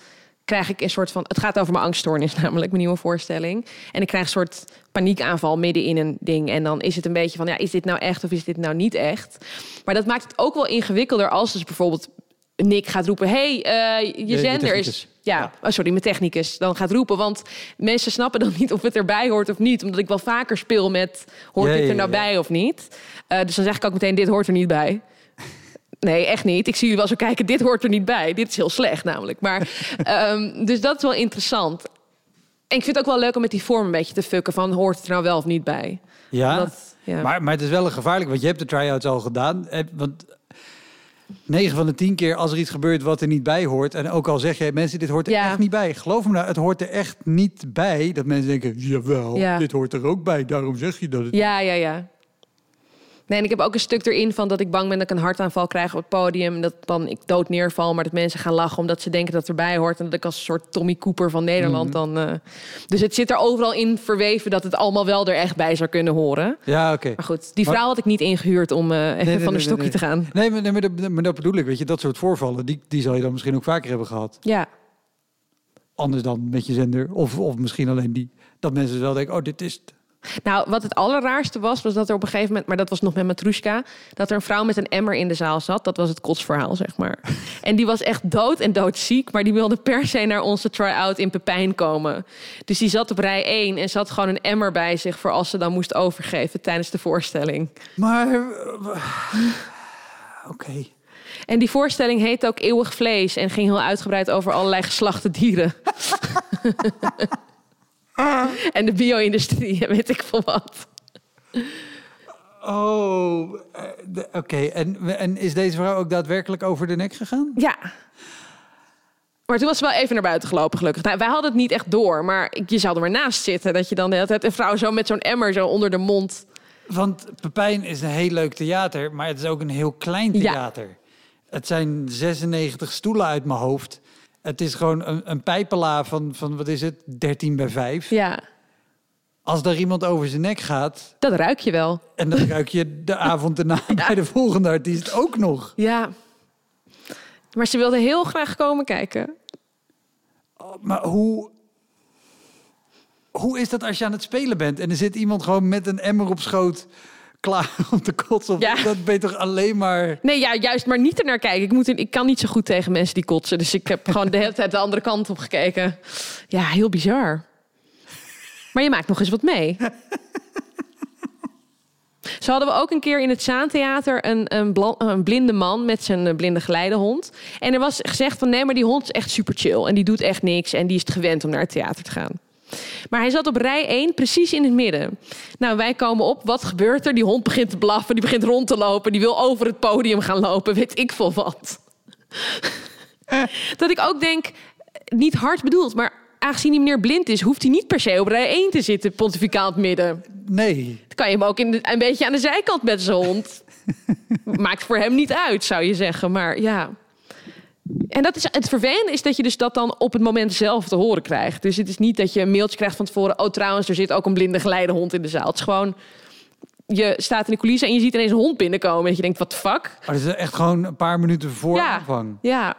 S2: krijg ik een soort van... Het gaat over mijn angststoornis namelijk, mijn nieuwe voorstelling. En ik krijg een soort paniekaanval midden in een ding. En dan is het een beetje van, ja, is dit nou echt of is dit nou niet echt? Maar dat maakt het ook wel ingewikkelder als dus bijvoorbeeld... Nick gaat roepen, hey, eh, je zender is... Ja. Oh, sorry, mijn technicus dan gaat roepen. Want mensen snappen dan niet of het erbij hoort of niet. Omdat ik wel vaker speel met, hoort dit er nou
S1: ja.
S2: bij of niet? Eh, dus dan zeg ik ook meteen, dit hoort er niet bij. Nee, echt niet. Ik zie jullie wel zo kijken, dit hoort er niet bij. Dit is heel slecht namelijk. Maar, ehm, dus dat is wel interessant. En ik vind het ook wel leuk om met die vorm een beetje te fucken... van hoort het er nou wel of niet bij.
S1: Ja. Maar, maar het is wel een gevaarlijk, want je hebt de try-outs al gedaan. Want 9 van de 10 keer als er iets gebeurt wat er niet bij hoort... en ook al zeg je, mensen, dit hoort er
S2: Ja.
S1: echt niet bij. Geloof me nou, het hoort er echt niet bij. Dat mensen denken, jawel,
S2: Ja.
S1: dit hoort er ook bij. Daarom zeg je dat het...
S2: ja, ja, ja. Nee, en ik heb ook een stuk erin van dat ik bang ben dat ik een hartaanval krijg op het podium. En dat dan ik dood neerval, maar dat mensen gaan lachen omdat ze denken dat het erbij hoort. En dat ik als een soort Tommy Cooper van Nederland dan. eh, Dus het zit er overal in verweven dat het allemaal wel er echt bij zou kunnen horen.
S1: Ja, oké.
S2: Maar goed, die
S1: Maar-
S2: vrouw had ik niet ingehuurd om eh, even
S1: Nee, nee,
S2: van een stokje te gaan.
S1: Nee, maar, nee, maar, dat, maar dat bedoel ik. Weet je, dat soort voorvallen, die, die zal je dan misschien ook vaker hebben gehad.
S2: Ja,
S1: Anders dan met je zender. Of, of misschien alleen die. Dat mensen wel denken, oh, dit is het.
S2: Nou, wat het allerraarste was, was dat er op een gegeven moment, maar dat was nog met Matrushka, dat er een vrouw met een emmer in de zaal zat. Dat was het kotsverhaal, zeg maar. En die was echt dood en doodziek, maar die wilde per se naar onze try-out in Pepijn komen. Dus die zat op rij 1 en zat gewoon een emmer bij zich voor als ze dan moest overgeven tijdens de voorstelling.
S1: Maar... eh, Oké.
S2: En die voorstelling heet ook Eeuwig Vlees en ging heel uitgebreid over allerlei geslachte dieren. en de bio-industrie weet ik veel wat.
S1: Oh, eh, oké. En, en is deze vrouw ook daadwerkelijk over de nek gegaan?
S2: Ja. Maar toen was ze wel even naar buiten gelopen, gelukkig. Nou, wij hadden het niet echt door, maar je zou er maar naast zitten. Dat je dan de hele tijd een vrouw zo met zo'n emmer zo onder de mond.
S1: Want Pepijn is een heel leuk theater, maar het is ook een heel klein
S2: Ja.
S1: theater. Het zijn 96 stoelen uit mijn hoofd. Het is gewoon een, een van, van, wat is het, 13 bij 5.
S2: Ja,
S1: Als daar iemand over zijn nek gaat,
S2: dat ruik je wel.
S1: en dan ruik je de avond erna bij de volgende artiest ook nog.
S2: Ja. Maar ze wilde heel graag komen kijken.
S1: Maar hoe, hoe is dat als je aan het spelen bent en er zit iemand gewoon met een emmer op schoot klaar om te kotsen?
S2: Ja.
S1: Dat ben je toch alleen maar...
S2: Nee, ja, juist maar niet er naar kijken. Ik, moet er, ik kan niet zo goed tegen mensen die kotsen. Dus ik heb gewoon de hele tijd de andere kant op gekeken. Ja, heel bizar. Maar je maakt nog eens wat mee. Zo hadden we ook een keer in het Zaantheater een, een, een blinde man met zijn eh, blinde geleidehond. En er was gezegd van nee, maar die hond is echt super chill. En die doet echt niks en die is het gewend om naar het theater te gaan. Maar hij zat op rij 1, precies in het midden. Nou, wij komen op. Wat gebeurt er? Die hond begint te blaffen. Die begint rond te lopen. Die wil over het podium gaan lopen. Weet ik veel wat. dat ik ook denk, niet hard bedoeld, maar aangezien die meneer blind is, hoeft hij niet per se op rij 1 te zitten, pontificaal het midden.
S1: Nee,
S2: Dan kan je hem ook in de- een beetje aan de zijkant met zijn hond. Maakt voor hem niet uit, zou je zeggen. Maar ja. En dat is, het vervelende is dat je dus dat dan op het moment zelf te horen krijgt. Dus het is niet dat je een mailtje krijgt van tevoren... oh trouwens, er zit ook een blinde geleidehond in de zaal. Het is gewoon, je staat in de coulissen en je ziet ineens een hond binnenkomen. Dat je denkt, wat fuck?
S1: maar dat is echt gewoon een paar minuten voor
S2: Ja.
S1: aanvang.
S2: Ja,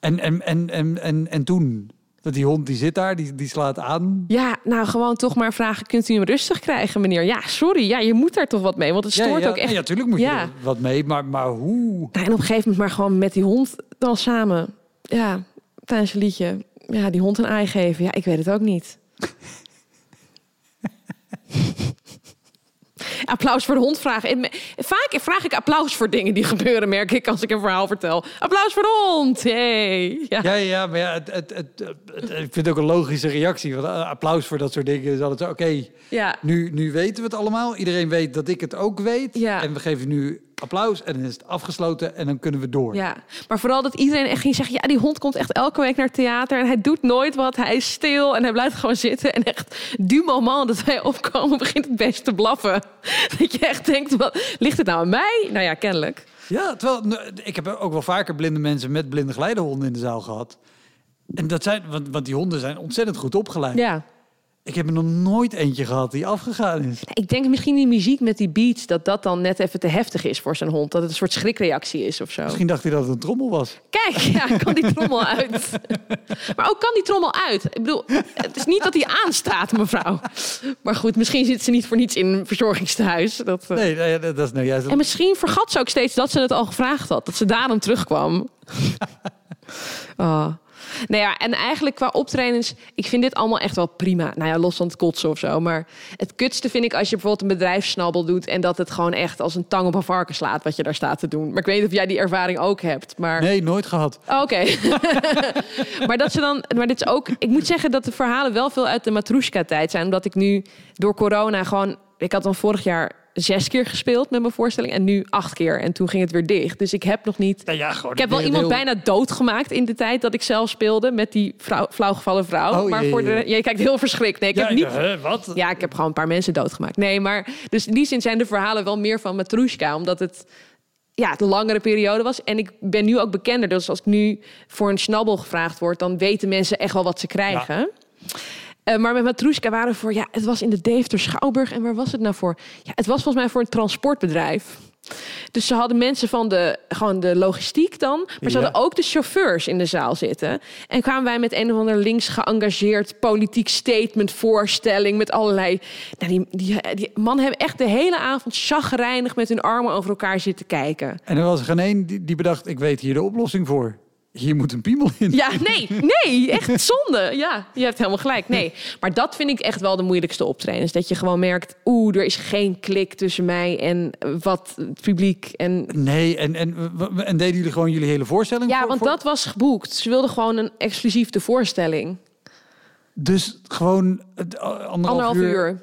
S1: En, en, en, en, en, en toen, dat die hond die zit daar, die, die slaat aan.
S2: ja, nou gewoon toch maar vragen... kunt u hem rustig krijgen, meneer? Ja, sorry, ja, je moet daar toch wat mee. Want het
S1: Ja,
S2: stoort
S1: ja,
S2: ook echt.
S1: Ja, natuurlijk moet je
S2: Ja.
S1: er wat mee, maar, maar hoe?
S2: Nou, en op een gegeven moment maar gewoon met die hond dan samen. Ja, tijdens een liedje. Ja, die hond een ei geven. Ja, ik weet het ook niet. Applaus voor de hond vragen. Vaak vraag ik applaus voor dingen die gebeuren, merk ik, als ik een verhaal vertel. Applaus voor de hond. Hey. Ja.
S1: Ja, ja, maar ja, het, het, het, ik vind het ook een logische reactie. Want eh, applaus voor dat soort dingen is altijd zo, oké,
S2: Ja.
S1: nu, nu weten we het allemaal. Iedereen weet dat ik het ook weet.
S2: Ja.
S1: En we geven nu applaus en dan is het afgesloten en dan kunnen we door.
S2: Ja, maar vooral dat iedereen echt ging zeggen... ja, die hond komt echt elke week naar het theater... en hij doet nooit wat, hij is stil en hij blijft gewoon zitten. En echt, du moment dat wij opkomen, begint het beest te blaffen. Dat je echt denkt, wat, ligt het nou aan mij? Nou ja, kennelijk.
S1: Ja, terwijl nou, ik heb ook wel vaker blinde mensen met blinde geleidehonden in de zaal gehad. En dat zijn, want, want die honden zijn ontzettend goed opgeleid.
S2: Ja.
S1: Ik heb er nog nooit eentje gehad die afgegaan is.
S2: Ik denk misschien die muziek met die beats... dat dat dan net even te heftig is voor zijn hond. Dat het een soort schrikreactie is of zo.
S1: Misschien dacht hij dat het een trommel was.
S2: Kijk, ja, kan die trommel uit. Maar ook kan die trommel uit. Ik bedoel, het is niet dat hij aanstaat, mevrouw. Maar goed, misschien zit ze niet voor niets in een verzorgingstehuis. Dat, eh,
S1: Nee, nee, dat is nou juist.
S2: En misschien vergat ze ook steeds dat ze het al gevraagd had. Dat ze daarom terugkwam. oh. Nou ja, en eigenlijk qua optredens... Ik vind dit allemaal echt wel prima. Nou ja, los van het kotsen of zo. Maar het kutste vind ik als je bijvoorbeeld een bedrijfssnabbel doet... en dat het gewoon echt als een tang op een varken slaat... wat je daar staat te doen. Maar ik weet niet of jij die ervaring ook hebt. Maar...
S1: Nee, nooit gehad.
S2: Oh, Oké. maar dat ze dan. Maar dit is ook. Ik moet zeggen dat de verhalen wel veel uit de Matrushka-tijd zijn. Omdat ik nu door corona gewoon. Ik had dan vorig jaar zes keer gespeeld met mijn voorstelling en nu acht keer. En toen ging het weer dicht. Dus ik heb nog niet.
S1: Nou ja, gewoon
S2: Ik heb wel iemand
S1: heel-
S2: bijna doodgemaakt in de tijd dat ik zelf speelde met die vrouw, flauwgevallen vrouw.
S1: Oh,
S2: maar
S1: jee,
S2: voor de, je kijkt heel verschrikt. Nee, ik
S1: Ja,
S2: heb niet.
S1: wat?
S2: Ja, ik heb gewoon een paar mensen doodgemaakt. Nee, maar dus in die zin zijn de verhalen wel meer van Matrushka, omdat het ja, een langere periode was. En ik ben nu ook bekender. Dus als ik nu voor een snabbel gevraagd word, dan weten mensen echt wel wat ze krijgen. Eh, maar met Matrushka waren we voor, ja, het was in de Deventer Schouwburg. En waar was het nou voor? Ja, het was volgens mij voor een transportbedrijf. Dus ze hadden mensen van de, gewoon de logistiek dan. Maar ze
S1: Ja.
S2: hadden ook de chauffeurs in de zaal zitten. En kwamen wij met een of ander links geëngageerd politiek statement voorstelling. Met allerlei. Nou, die, die, die mannen hebben echt de hele avond chagrijnig met hun armen over elkaar zitten kijken.
S1: En er was er geen één die, die bedacht, ik weet hier de oplossing voor. Hier moet een piemel in.
S2: Ja, nee, nee, echt zonde. Ja, je hebt helemaal gelijk. Nee, maar dat vind ik echt wel de moeilijkste optredens. Dat je gewoon merkt, oeh, er is geen klik tussen mij en wat het publiek. En
S1: Nee, en, en, en deden jullie gewoon jullie hele voorstelling?
S2: ja,
S1: voor-
S2: want
S1: voor-
S2: dat was geboekt. Ze wilden gewoon een exclusief de voorstelling.
S1: Dus gewoon anderhalf,
S2: Anderhalf uur.
S1: uur.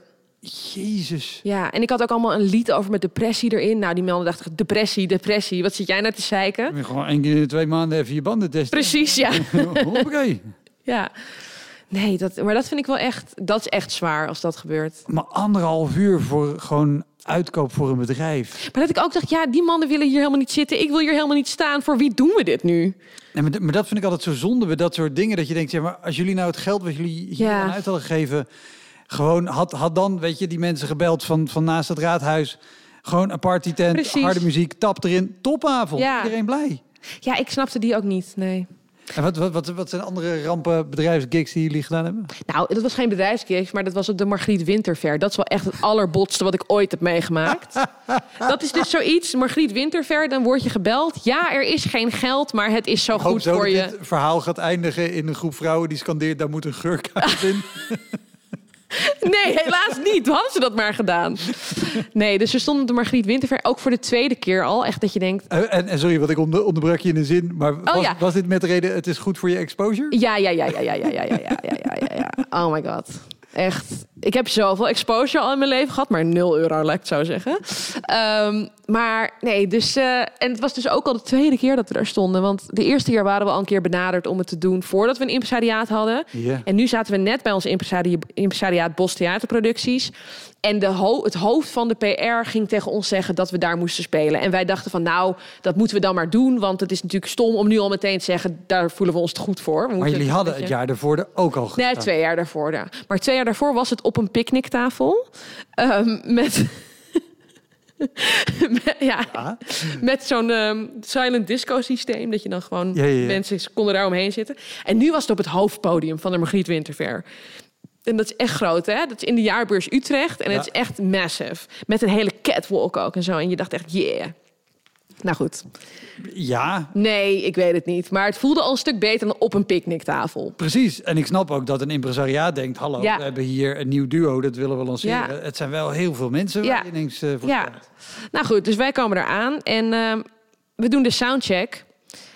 S1: Jezus.
S2: Ja, en ik had ook allemaal een lied over met depressie erin. Nou, die mannen dachten, depressie, depressie. Wat zit jij nou te zeiken?
S1: Gewoon één keer in de twee maanden even je banden testen.
S2: Precies, ja.
S1: Hoppakee.
S2: ja. Nee, dat, maar dat vind ik wel echt, dat is echt zwaar als dat gebeurt.
S1: Maar anderhalf uur voor gewoon uitkoop voor een bedrijf.
S2: Maar dat ik ook dacht, ja, die mannen willen hier helemaal niet zitten. Ik wil hier helemaal niet staan. Voor wie doen we dit nu?
S1: Nee, maar, dat vind ik altijd zo zonde dat soort dingen. Dat je denkt, ja, maar als jullie nou het geld wat jullie hier
S2: Ja.
S1: aan uit hadden gegeven... gewoon had, had dan, weet je, die mensen gebeld van, van naast het raadhuis... gewoon een partytent,
S2: Precies.
S1: harde muziek, tap erin, topavond.
S2: Ja.
S1: Iedereen blij.
S2: Ja, ik snapte die ook niet, nee.
S1: En wat, wat, wat, wat zijn andere rampen bedrijfsgigs die jullie gedaan hebben?
S2: Nou, dat was geen bedrijfsgigs, maar dat was op de Margriet Winterfair. Dat is wel echt het allerbotste wat ik ooit heb meegemaakt. dat is dus zoiets, Margriet Winterfair, dan word je gebeld. Ja, er is geen geld, maar het is zo
S1: Ik hoop
S2: goed
S1: zo
S2: voor
S1: dat
S2: je.
S1: dit verhaal gaat eindigen in een groep vrouwen die scandeert... daar moet een geurkaart in.
S2: Nee, helaas niet. Hadden ze dat maar gedaan. Nee, dus we stonden op de Margriet Winterfair. Ook voor de tweede keer al. Echt dat je denkt...
S1: Eh, en, en sorry, wat ik onder, onderbrak je in een zin. Maar was,
S2: Oh, ja.
S1: was dit met de reden, het is goed voor je exposure?
S2: Ja, ja, ja, ja, ja, ja, ja, ja, ja, ja, ja, ja. Oh my god. Echt. Ik heb zoveel exposure al in mijn leven gehad, maar 0 euro, laat ik het zo zeggen. Ehm, maar nee, dus. eh, en het was dus ook al de tweede keer dat we daar stonden. Want de eerste keer waren we al een keer benaderd om het te doen voordat we een impresariaat hadden. En nu zaten we net bij ons impresari impresariaat Bos Theaterproducties. En de ho- het hoofd van de PR ging tegen ons zeggen dat we daar moesten spelen. En wij dachten van nou, dat moeten we dan maar doen. Want het is natuurlijk stom om nu al meteen te zeggen, daar voelen we ons te goed voor. We
S1: Maar jullie hadden
S2: beetje-
S1: het jaar daarvoor er ook al gestaan.
S2: Nee, twee jaar daarvoor. Ja. Maar twee jaar daarvoor was het op een picknicktafel. Ehm, met, met, ja,
S1: Ja.
S2: met zo'n ehm, silent disco systeem. Dat je dan gewoon
S1: Ja, ja, ja.
S2: mensen konden daar omheen zitten. En nu was het op het hoofdpodium van de Margriet Winterfair. En dat is echt groot, hè? Dat is in de jaarbeurs Utrecht. En het is echt massive. Met een hele catwalk ook en zo. En je dacht echt, yeah. Nou goed.
S1: Ja,
S2: Nee, ik weet het niet. Maar het voelde al een stuk beter dan op een picknicktafel.
S1: precies. En ik snap ook dat een impresariaat denkt... hallo,
S2: Ja.
S1: we hebben hier een nieuw duo, dat willen we lanceren.
S2: Ja.
S1: Het zijn wel heel veel mensen
S2: Ja.
S1: waar je ineens eh voor
S2: Ja,
S1: staat.
S2: nou goed, dus wij komen eraan en ehm, we doen de soundcheck.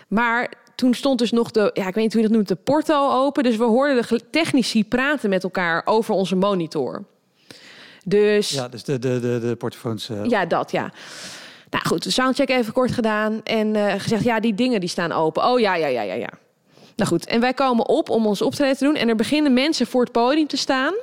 S2: Maar toen stond dus nog de, ja, ik weet niet hoe je dat noemt, de porto open. Dus we hoorden de technici praten met elkaar over onze monitor. Dus
S1: Ja, dus de, de, de, de portofoons... eh,
S2: ja, dat ja. Nou goed, de soundcheck even kort gedaan en eh, gezegd, ja, die dingen die staan open. Oh ja, ja, ja, ja, ja. Nou goed, en wij komen op om ons optreden te doen en er beginnen mensen voor het podium te staan.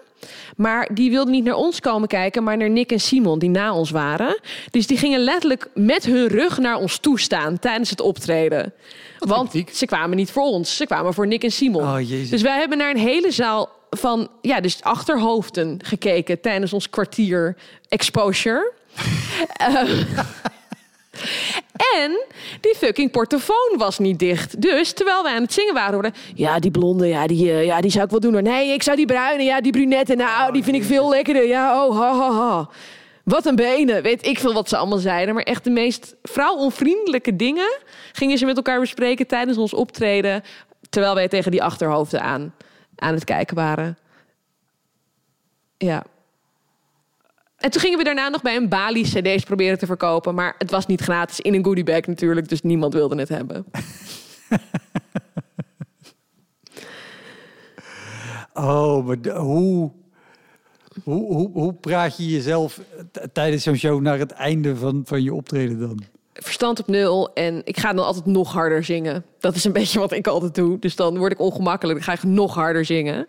S2: Maar die wilden niet naar ons komen kijken, maar naar Nick en Simon, die na ons waren. Dus die gingen letterlijk met hun rug naar ons toe staan tijdens het optreden. Want ze kwamen niet voor ons, ze kwamen voor Nick en Simon.
S1: Oh, jezus.
S2: Dus wij hebben naar een hele zaal van, ja, dus achterhoofden gekeken tijdens ons kwartier exposure. Ehm, en die fucking portofoon was niet dicht. Dus terwijl wij aan het zingen waren, hoorden... Ja, die blonde, ja die, eh, ja, die zou ik wel doen. hoor. Nee, ik zou die bruine, ja, die brunette. Nou, die vind ik veel lekkerder. Ja, oh, ha, ha, ha. Wat een benen. Weet ik veel wat ze allemaal zeiden. Maar echt de meest vrouwonvriendelijke dingen... gingen ze met elkaar bespreken tijdens ons optreden... terwijl wij tegen die achterhoofden aan, aan het kijken waren. Ja. En toen gingen we daarna nog bij een Bali cd's proberen te verkopen. Maar het was niet gratis in een goodiebag natuurlijk. Dus niemand wilde het hebben.
S1: Oh, maar de- hoe... Hoe, hoe, hoe praat je jezelf tijdens zo'n show naar het einde van, van je optreden dan?
S2: verstand op nul en ik ga dan altijd nog harder zingen. Dat is een beetje wat ik altijd doe. Dus dan word ik ongemakkelijk, dan ga ik nog harder zingen.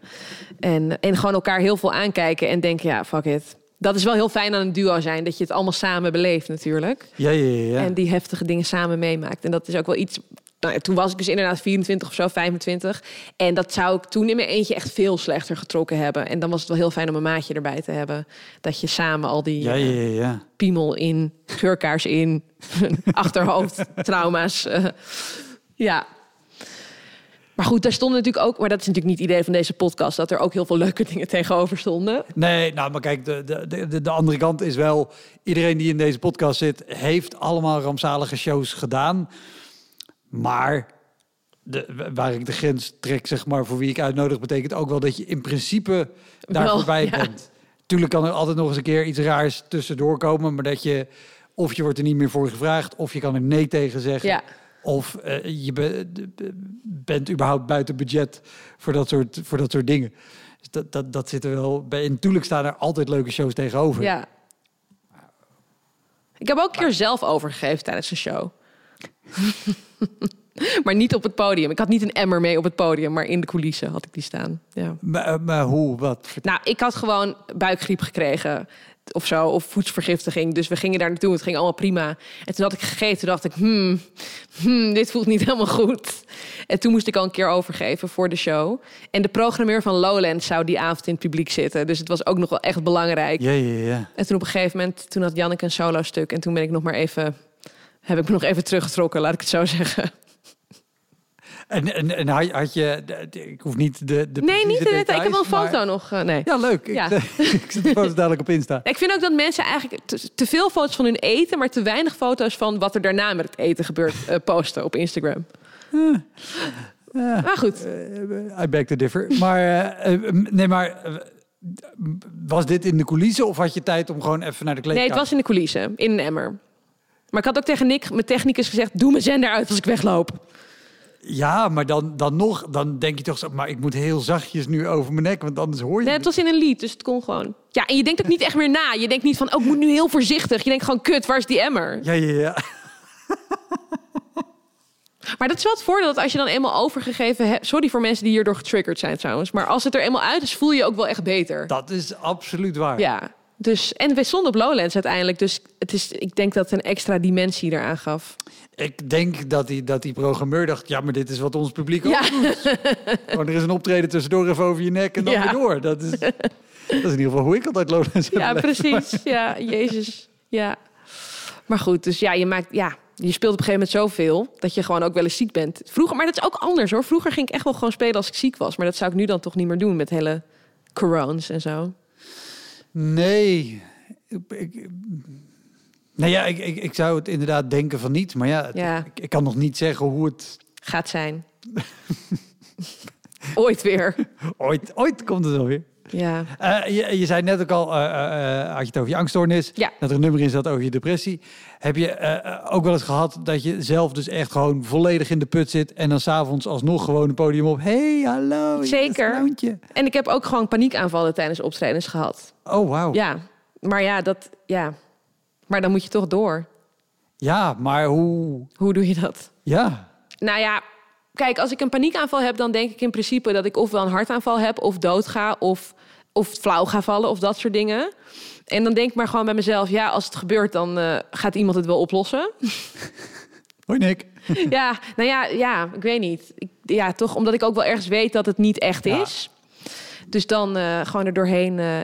S2: En, en gewoon elkaar heel veel aankijken en denken, ja, fuck it. Dat is wel heel fijn aan een duo zijn, dat je het allemaal samen beleeft natuurlijk.
S1: Ja, ja, ja.
S2: En die heftige dingen samen meemaakt. En dat is ook wel iets... Nou toen was ik dus inderdaad 24 of zo, 25. En dat zou ik toen in mijn eentje echt veel slechter getrokken hebben. En dan was het wel heel fijn om een maatje erbij te hebben. Dat je samen al die
S1: ja,
S2: eh,
S1: ja, ja, ja.
S2: piemel in, geurkaars in, achterhoofd, trauma's. eh, ja. Maar goed, daar stonden natuurlijk ook, maar dat is natuurlijk niet het idee van deze podcast, dat er ook heel veel leuke dingen tegenover stonden.
S1: Nee, nou, maar kijk, de, de, de, de andere kant is wel... iedereen die in deze podcast zit... heeft allemaal rampzalige shows gedaan. Maar de, waar ik de grens trek, zeg maar, voor wie ik uitnodig... betekent ook wel dat je in principe daar
S2: Wel,
S1: voorbij
S2: ja.
S1: bent. Tuurlijk kan er altijd nog eens een keer iets raars tussendoor komen... maar dat je... of je wordt er niet meer voor gevraagd... of je kan er nee tegen zeggen...
S2: Ja.
S1: Of eh, je be- bent überhaupt buiten budget voor dat soort, voor dat soort dingen. Dus dat, dat, dat zit er wel bij. En natuurlijk staan er altijd leuke shows tegenover.
S2: Ja. Ik heb ook een keer zelf overgegeven tijdens een show. maar niet op het podium. Ik had niet een emmer mee op het podium, maar in de coulissen had ik die staan. Ja.
S1: Maar, eh, maar hoe, wat?
S2: Nou, ik had gewoon buikgriep gekregen of zo, of voedselvergiftiging. Dus we gingen daar naartoe, het ging allemaal prima. En toen had ik gegeten, dacht ik, hmm, hmm, dit voelt niet helemaal goed. En toen moest ik al een keer overgeven voor de show. En de programmeur van Lowland zou die avond in het publiek zitten. Dus het was ook nog wel echt belangrijk.
S1: Ja, ja, ja.
S2: En toen op een gegeven moment, toen had Janneke een solo stuk. En toen ben ik nog maar even, heb ik me nog even teruggetrokken, laat ik het zo zeggen.
S1: En, en, en had, je... Ik hoef niet de, de
S2: Nee, niet de
S1: precieze
S2: detail. Ik heb wel een
S1: details,
S2: foto nog. eh, nee.
S1: Ja, leuk.
S2: Ja.
S1: Ik, ik zet de foto's dadelijk op Insta.
S2: Ik vind ook dat mensen eigenlijk te, te veel foto's van hun eten, maar te weinig foto's van wat er daarna met het eten gebeurt eh, posten op Instagram. Maar goed,
S1: I beg to differ. Maar, eh, eh, nee, maar... eh, was dit in de coulissen of had je tijd om gewoon even naar de
S2: nee,
S1: kleedkamer?
S2: het was in de coulissen, in een emmer. Maar ik had ook tegen Nick, mijn technicus, gezegd: Doe mijn zender uit als ik wegloop.
S1: Ja, maar dan, dan nog, dan denk je toch zo... Maar ik moet heel zachtjes nu over mijn nek, want anders hoor je
S2: Nee, het was in een lied, dus het kon gewoon. Ja, en je denkt ook niet echt meer na. Je denkt niet van: Oh, ik moet nu heel voorzichtig. Je denkt gewoon: Kut, waar is die emmer?
S1: Ja, ja, ja.
S2: Maar dat is wel het voordeel dat als je dan eenmaal overgegeven hebt. Sorry voor mensen die hierdoor getriggerd zijn trouwens. Maar als het er eenmaal uit is, voel je je ook wel echt beter.
S1: Dat is absoluut waar.
S2: Ja. Dus, en we stonden op Lowlands uiteindelijk. Dus het is, ik denk dat het een extra dimensie eraan gaf.
S1: Ik denk dat die, dat die programmeur dacht... ja, maar dit is wat ons publiek ook doet. Gewoon, er is een optreden tussendoor even over je nek en dan
S2: Ja.
S1: weer door. Dat is, dat is in ieder geval hoe ik altijd Lowlands heb
S2: Ja, precies. Ja, Jezus. Ja. Maar goed, dus ja, je maakt... Ja, je speelt op een gegeven moment zoveel dat je gewoon ook wel eens ziek bent. Vroeger, maar dat is ook anders hoor. Vroeger ging ik echt wel gewoon spelen als ik ziek was. Maar dat zou ik nu dan toch niet meer doen met hele corones en zo.
S1: Nee. Ik, ik, nee, ja, ik, ik, ik zou het inderdaad denken van niet. Maar ja, het-. Ik, ik kan nog niet zeggen hoe het...
S2: Gaat zijn. Ooit weer.
S1: Ooit, ooit komt het wel weer.
S2: Ja.
S1: Eh, je, je zei net ook al, eh, eh, had je het over je angststoornis,
S2: Ja.
S1: dat er een nummer in zat over je depressie. Heb je ook wel eens gehad dat je zelf dus echt gewoon volledig in de put zit en dan s'avonds alsnog gewoon een podium op. Hey, hallo.
S2: Zeker. En ik heb ook gewoon paniekaanvallen tijdens optredens gehad.
S1: Oh, wauw. Ja.
S2: Ja. Maar ja, dat... Ja. Maar dan moet je toch door.
S1: maar hoe...
S2: Hoe doe je dat?
S1: Ja.
S2: Nou ja, kijk, als ik een paniekaanval heb, dan denk ik in principe dat ik ofwel een hartaanval heb, of doodga, of, of flauw ga vallen, of dat soort dingen. En dan denk ik maar gewoon bij mezelf, ja, als het gebeurt, dan eh, gaat iemand het wel oplossen.
S1: Hoi Nick.
S2: ja, nou ja, ja, ik weet niet. Ik, ja, toch, omdat ik ook wel ergens weet dat het niet echt
S1: Ja.
S2: is. Dus dan eh, gewoon er doorheen eh,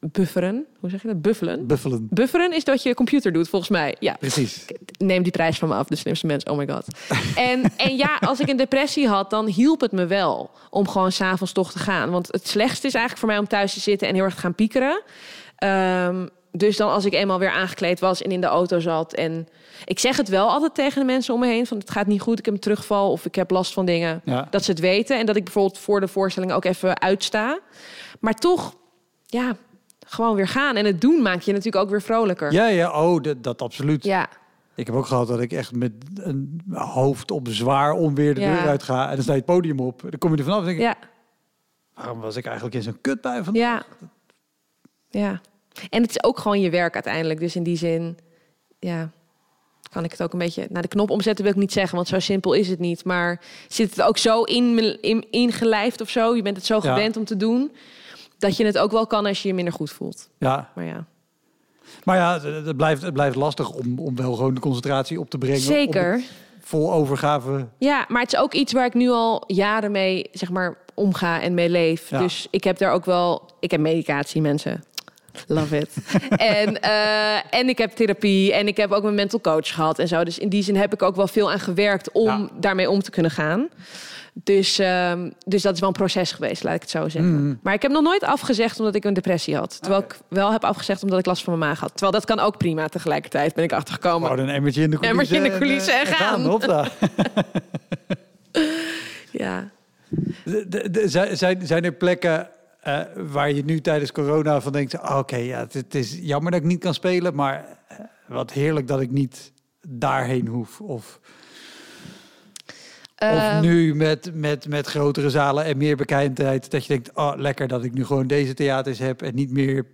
S2: bufferen. Hoe zeg je dat? Buffelen?
S1: Buffelen.
S2: Bufferen is dat je computer doet, volgens mij. Ja,
S1: Precies.
S2: neem die prijs van me af, de slimste mens. Oh my god. En, en ja, als ik een depressie had, dan hielp het me wel om gewoon s'avonds toch te gaan. Want het slechtste is eigenlijk voor mij om thuis te zitten en heel erg te gaan piekeren. Ehm, dus dan als ik eenmaal weer aangekleed was en in de auto zat. En ik zeg het wel altijd tegen de mensen om me heen: van het gaat niet goed, ik heb een terugval of ik heb last van dingen.
S1: Ja.
S2: Dat ze het weten en dat ik bijvoorbeeld voor de voorstelling ook even uitsta. Maar toch, ja, gewoon weer gaan. En het doen maakt je natuurlijk ook weer vrolijker.
S1: Ja, ja, oh, dat, dat absoluut.
S2: ja.
S1: Ik heb ook gehad dat ik echt met een hoofd op zwaar onweer de
S2: Ja.
S1: deur uit ga. En dan sta je het podium op. Dan kom je er vanaf en denk ik,
S2: ja.
S1: waarom was ik eigenlijk in zo'n kutbui van?
S2: Ja. Ja. En het is ook gewoon je werk uiteindelijk. Dus in die zin, ja, kan ik het ook een beetje naar de knop omzetten, wil ik niet zeggen, want zo simpel is het niet. Maar zit het ook zo in, in, ingelijfd of zo? Je bent het zo
S1: Ja.
S2: gewend om te doen, dat je het ook wel kan als je je minder goed voelt.
S1: Ja,
S2: Maar ja,
S1: maar ja, het, blijft, het blijft lastig om, om wel gewoon de concentratie op te brengen.
S2: Zeker.
S1: vol overgave.
S2: Ja, maar het is ook iets waar ik nu al jaren mee, zeg maar, omga en mee leef.
S1: Ja.
S2: Dus ik heb daar ook wel... Ik heb medicatie, mensen. Love it. en, eh, en ik heb therapie en ik heb ook mijn mental coach gehad en zo. Dus in die zin heb ik ook wel veel aan gewerkt om
S1: Ja.
S2: daarmee om te kunnen gaan. Dus, ehm, dus dat is wel een proces geweest, laat ik het zo zeggen.
S1: Mhm.
S2: Maar ik heb nog nooit afgezegd omdat ik een depressie had. Terwijl ik wel heb afgezegd omdat ik last van mijn maag had. Terwijl dat kan ook prima tegelijkertijd, ben ik achtergekomen.
S1: Gewoon een emmertje in de coulissen.
S2: Emmertje in de
S1: en,
S2: coulissen
S1: eh,
S2: en gaan.
S1: hopla.
S2: Ja.
S1: De- de- de- zijn- zijn, er plekken eh, waar je nu tijdens corona van denkt... ah, oké, ja, het, het is jammer dat ik niet kan spelen... maar eh, wat heerlijk dat ik niet daarheen hoef. Of, of
S2: Ehm,
S1: nu met, met, met grotere zalen en meer bekendheid... dat je denkt, oh, lekker dat ik nu gewoon deze theaters heb... en niet meer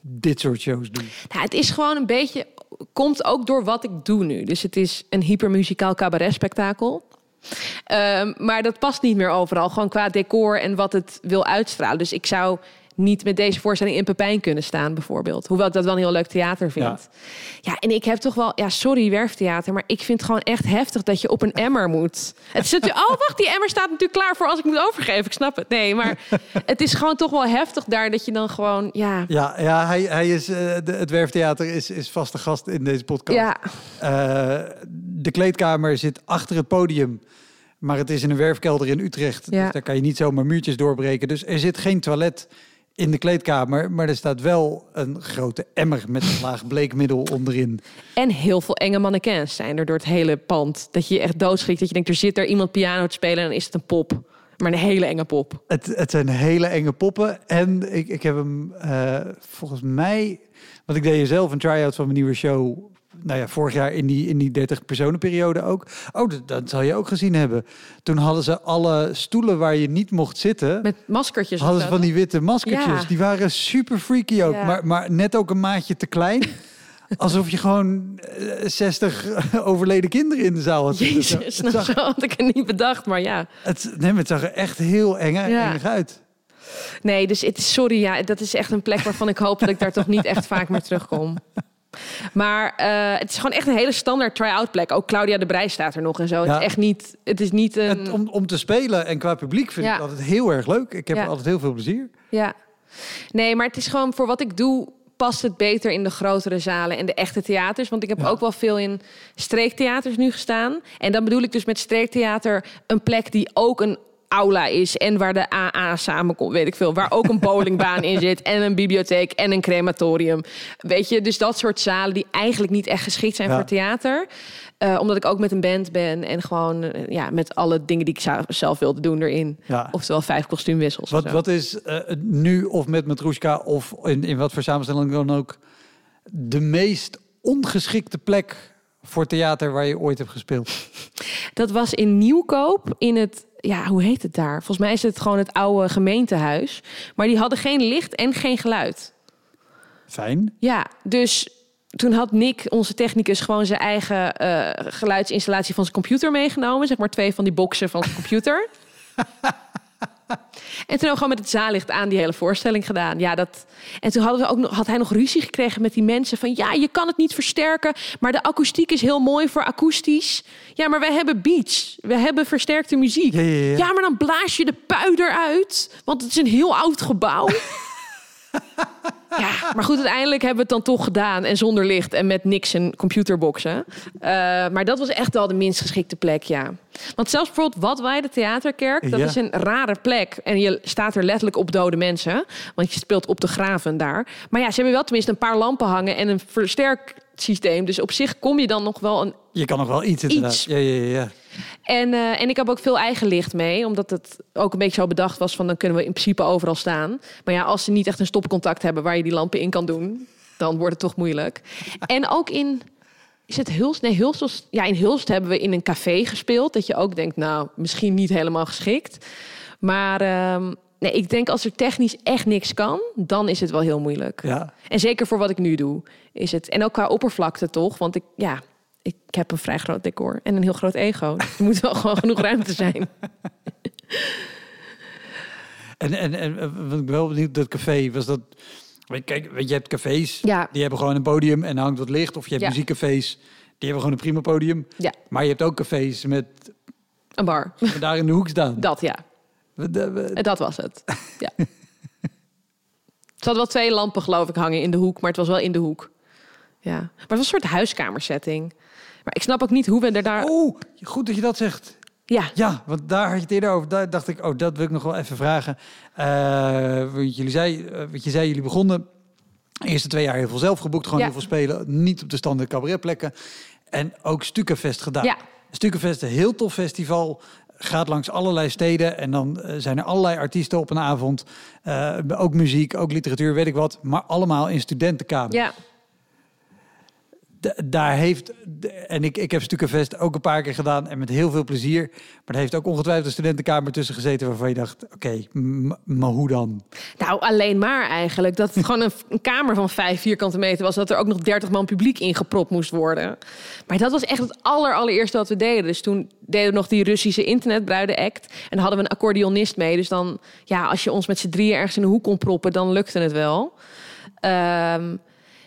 S1: dit soort shows doe.
S2: Nou, het is gewoon een beetje. Komt ook door wat ik doe nu. Dus het is een hypermuzikaal cabaret-spektakel. Ehm, maar dat past niet meer overal. Gewoon qua decor en wat het wil uitstralen. Dus ik zou niet met deze voorstelling in Pepijn kunnen staan, bijvoorbeeld. Hoewel ik dat wel een heel leuk theater vind. Ja, en ik heb toch wel... Ja, sorry, werftheater. Maar ik vind het gewoon echt heftig dat je op een emmer moet. Het natuurlijk... Oh, wacht, die emmer staat natuurlijk klaar voor als ik moet overgeven. Ik snap het. Nee, maar het is gewoon toch wel heftig daar dat je dan gewoon... Ja,
S1: Ja, ja hij, hij is, eh, de, het Werftheater is, is vaste gast in deze podcast.
S2: ja,
S1: Eh, de kleedkamer zit achter het podium. Maar het is in een werfkelder in Utrecht.
S2: Ja.
S1: Dus daar kan je niet zomaar muurtjes doorbreken. Dus er zit geen toilet in de kleedkamer. Maar er staat wel een grote emmer met een laag bleekmiddel onderin.
S2: En heel veel enge mannequins zijn er door het hele pand. Dat je je echt doodschrikt. Dat je denkt, er zit er iemand piano te spelen en dan is het een pop. Maar een hele enge pop.
S1: Het, het zijn hele enge poppen. En ik, ik heb hem eh, volgens mij... Want ik deed zelf een try-out van mijn nieuwe show... Nou ja, vorig jaar in die, in die 30 personen periode ook. Oh, dat, dat zal je ook gezien hebben. Toen hadden ze alle stoelen waar je niet mocht zitten...
S2: Met maskertjes.
S1: hadden ze van die witte maskertjes.
S2: Ja.
S1: Die waren super freaky ook.
S2: Ja.
S1: Maar, maar net ook een maatje te klein. Alsof je gewoon eh, 60 overleden kinderen in de zaal had.
S2: Jezus,
S1: Het
S2: nou,
S1: zag,
S2: zo had ik het niet bedacht. Maar ja.
S1: het, nee, maar het zag er echt heel eng,
S2: Ja.
S1: eng uit.
S2: Nee, dus het sorry, ja, dat is echt een plek waarvan ik hoop dat ik daar toch niet echt vaak meer terugkom. Maar eh, het is gewoon echt een hele standaard try-out plek. Ook Claudia de Brij staat er nog en zo. Het is echt niet, het is niet een...
S1: Het, om, om te spelen en qua publiek vind
S2: Ja.
S1: ik altijd heel erg leuk. Ik heb
S2: Ja.
S1: altijd heel veel plezier.
S2: Ja. Nee, maar het is gewoon voor wat ik doe past het beter in de grotere zalen en de echte theaters. Want ik heb
S1: Ja.
S2: ook wel veel in streektheaters nu gestaan. En dan bedoel ik dus met streektheater een plek die ook een aula is en waar de AA samenkomt, weet ik veel, waar ook een bowlingbaan in zit en een bibliotheek en een crematorium. Weet je, dus dat soort zalen die eigenlijk niet echt geschikt zijn
S1: Ja.
S2: voor theater. Eh, omdat ik ook met een band ben en gewoon eh, ja, met alle dingen die ik zou- zelf wilde doen erin.
S1: Ja.
S2: Oftewel vijf kostuumwissels.
S1: Wat, wat is eh, nu of met Matrushka of in, in wat voor samenstelling dan ook... de meest ongeschikte plek voor theater waar je ooit hebt gespeeld?
S2: Dat was in Nieuwkoop, in het, ja, hoe heet het daar? Volgens mij is het gewoon het oude gemeentehuis. Maar die hadden geen licht en geen geluid.
S1: Fijn.
S2: Ja, dus toen had Nick, onze technicus, gewoon zijn eigen eh, geluidsinstallatie van zijn computer meegenomen. Zeg maar twee van die boxen van zijn computer. En toen ook gewoon met het zaallicht aan die hele voorstelling gedaan. Ja, dat... En toen hadden we ook nog, had hij nog ruzie gekregen met die mensen van... ja, je kan het niet versterken, maar de akoestiek is heel mooi voor akoestisch. Ja, maar wij hebben beats. We hebben versterkte muziek.
S1: Ja, ja, ja.
S2: ja, maar dan blaas je de pui eruit, want het is een heel oud gebouw. Ja, maar goed, uiteindelijk hebben we het dan toch gedaan. En zonder licht en met niks en computerboxen. Eh, maar dat was echt wel de minst geschikte plek, ja. Want zelfs bijvoorbeeld Wat Wij, de Theaterkerk... dat
S1: Ja.
S2: is een rare plek. En je staat er letterlijk op dode mensen. Want je speelt op de graven daar. Maar ja, ze hebben wel tenminste een paar lampen hangen... en een versterksysteem. Dus op zich kom je dan nog wel een
S1: Je kan nog wel iets inderdaad.
S2: Iets.
S1: Ja, ja, ja, ja.
S2: En, eh, en ik heb ook veel eigen licht mee, omdat het ook een beetje zo bedacht was van dan kunnen we in principe overal staan. Maar ja, als ze niet echt een stopcontact hebben waar je die lampen in kan doen, dan wordt het toch moeilijk. En ook in, is het Hulst? Nee, Hulst was, ja, in Hulst hebben we in een café gespeeld, dat je ook denkt, nou, misschien niet helemaal geschikt. Maar ehm, Nee, ik denk als er technisch echt niks kan, dan is het wel heel moeilijk.
S1: Ja.
S2: En zeker voor wat ik nu doe, is het. En ook qua oppervlakte toch? Want ik, ja, ik heb een vrij groot decor en een heel groot ego. Dus er moet wel gewoon genoeg ruimte zijn.
S1: En, en, en eh, wat ik wel benieuwd, dat café, was dat... Kijk, weet je, hebt cafés,
S2: Ja.
S1: die hebben gewoon een podium en hangt wat licht. Of je hebt
S2: Ja.
S1: muziekcafés, die hebben gewoon een prima podium.
S2: Ja,
S1: Maar je hebt ook cafés met
S2: een bar.
S1: daar in de hoek staan.
S2: Dat ja, dat was het. Ja. Er hadden wel twee lampen, geloof ik, hangen in de hoek, maar het was wel in de hoek. Ja, maar het was een soort huiskamersetting. Maar ik snap ook niet hoe we er daar.
S1: Oh, goed dat je dat zegt.
S2: Ja,
S1: Ja, want daar had je het eerder over. Daar dacht ik, oh, dat wil ik nog wel even vragen. Want jullie zei, eh, wat je zei, jullie begonnen de eerste twee jaar heel veel zelf geboekt, gewoon
S2: Ja.
S1: heel veel spelen, niet op de standaard cabaretplekken. En ook Stukenfest gedaan.
S2: Ja.
S1: Stukenfest, een heel tof festival. Gaat langs allerlei steden en dan eh, zijn er allerlei artiesten op een avond. Ook muziek, ook literatuur, weet ik wat. Maar allemaal in studentenkamer.
S2: ja,
S1: daar heeft, en ik, ik heb Stukenfest ook een paar keer gedaan en met heel veel plezier. Maar er heeft ook ongetwijfeld een studentenkamer tussen gezeten waarvan je dacht, oké, maar hoe dan?
S2: nou alleen maar eigenlijk. Dat het gewoon een, een kamer van vijf vierkante meter was. Dat er ook nog 30 man publiek ingepropt moest worden. Maar dat was echt het aller, allereerste wat we deden. Dus toen deden we nog die Russische internetbruiden act. En dan hadden we een accordeonist mee. Dus dan, ja, als je ons met z'n drieën ergens in de hoek kon proppen, dan lukte het wel. Ehm,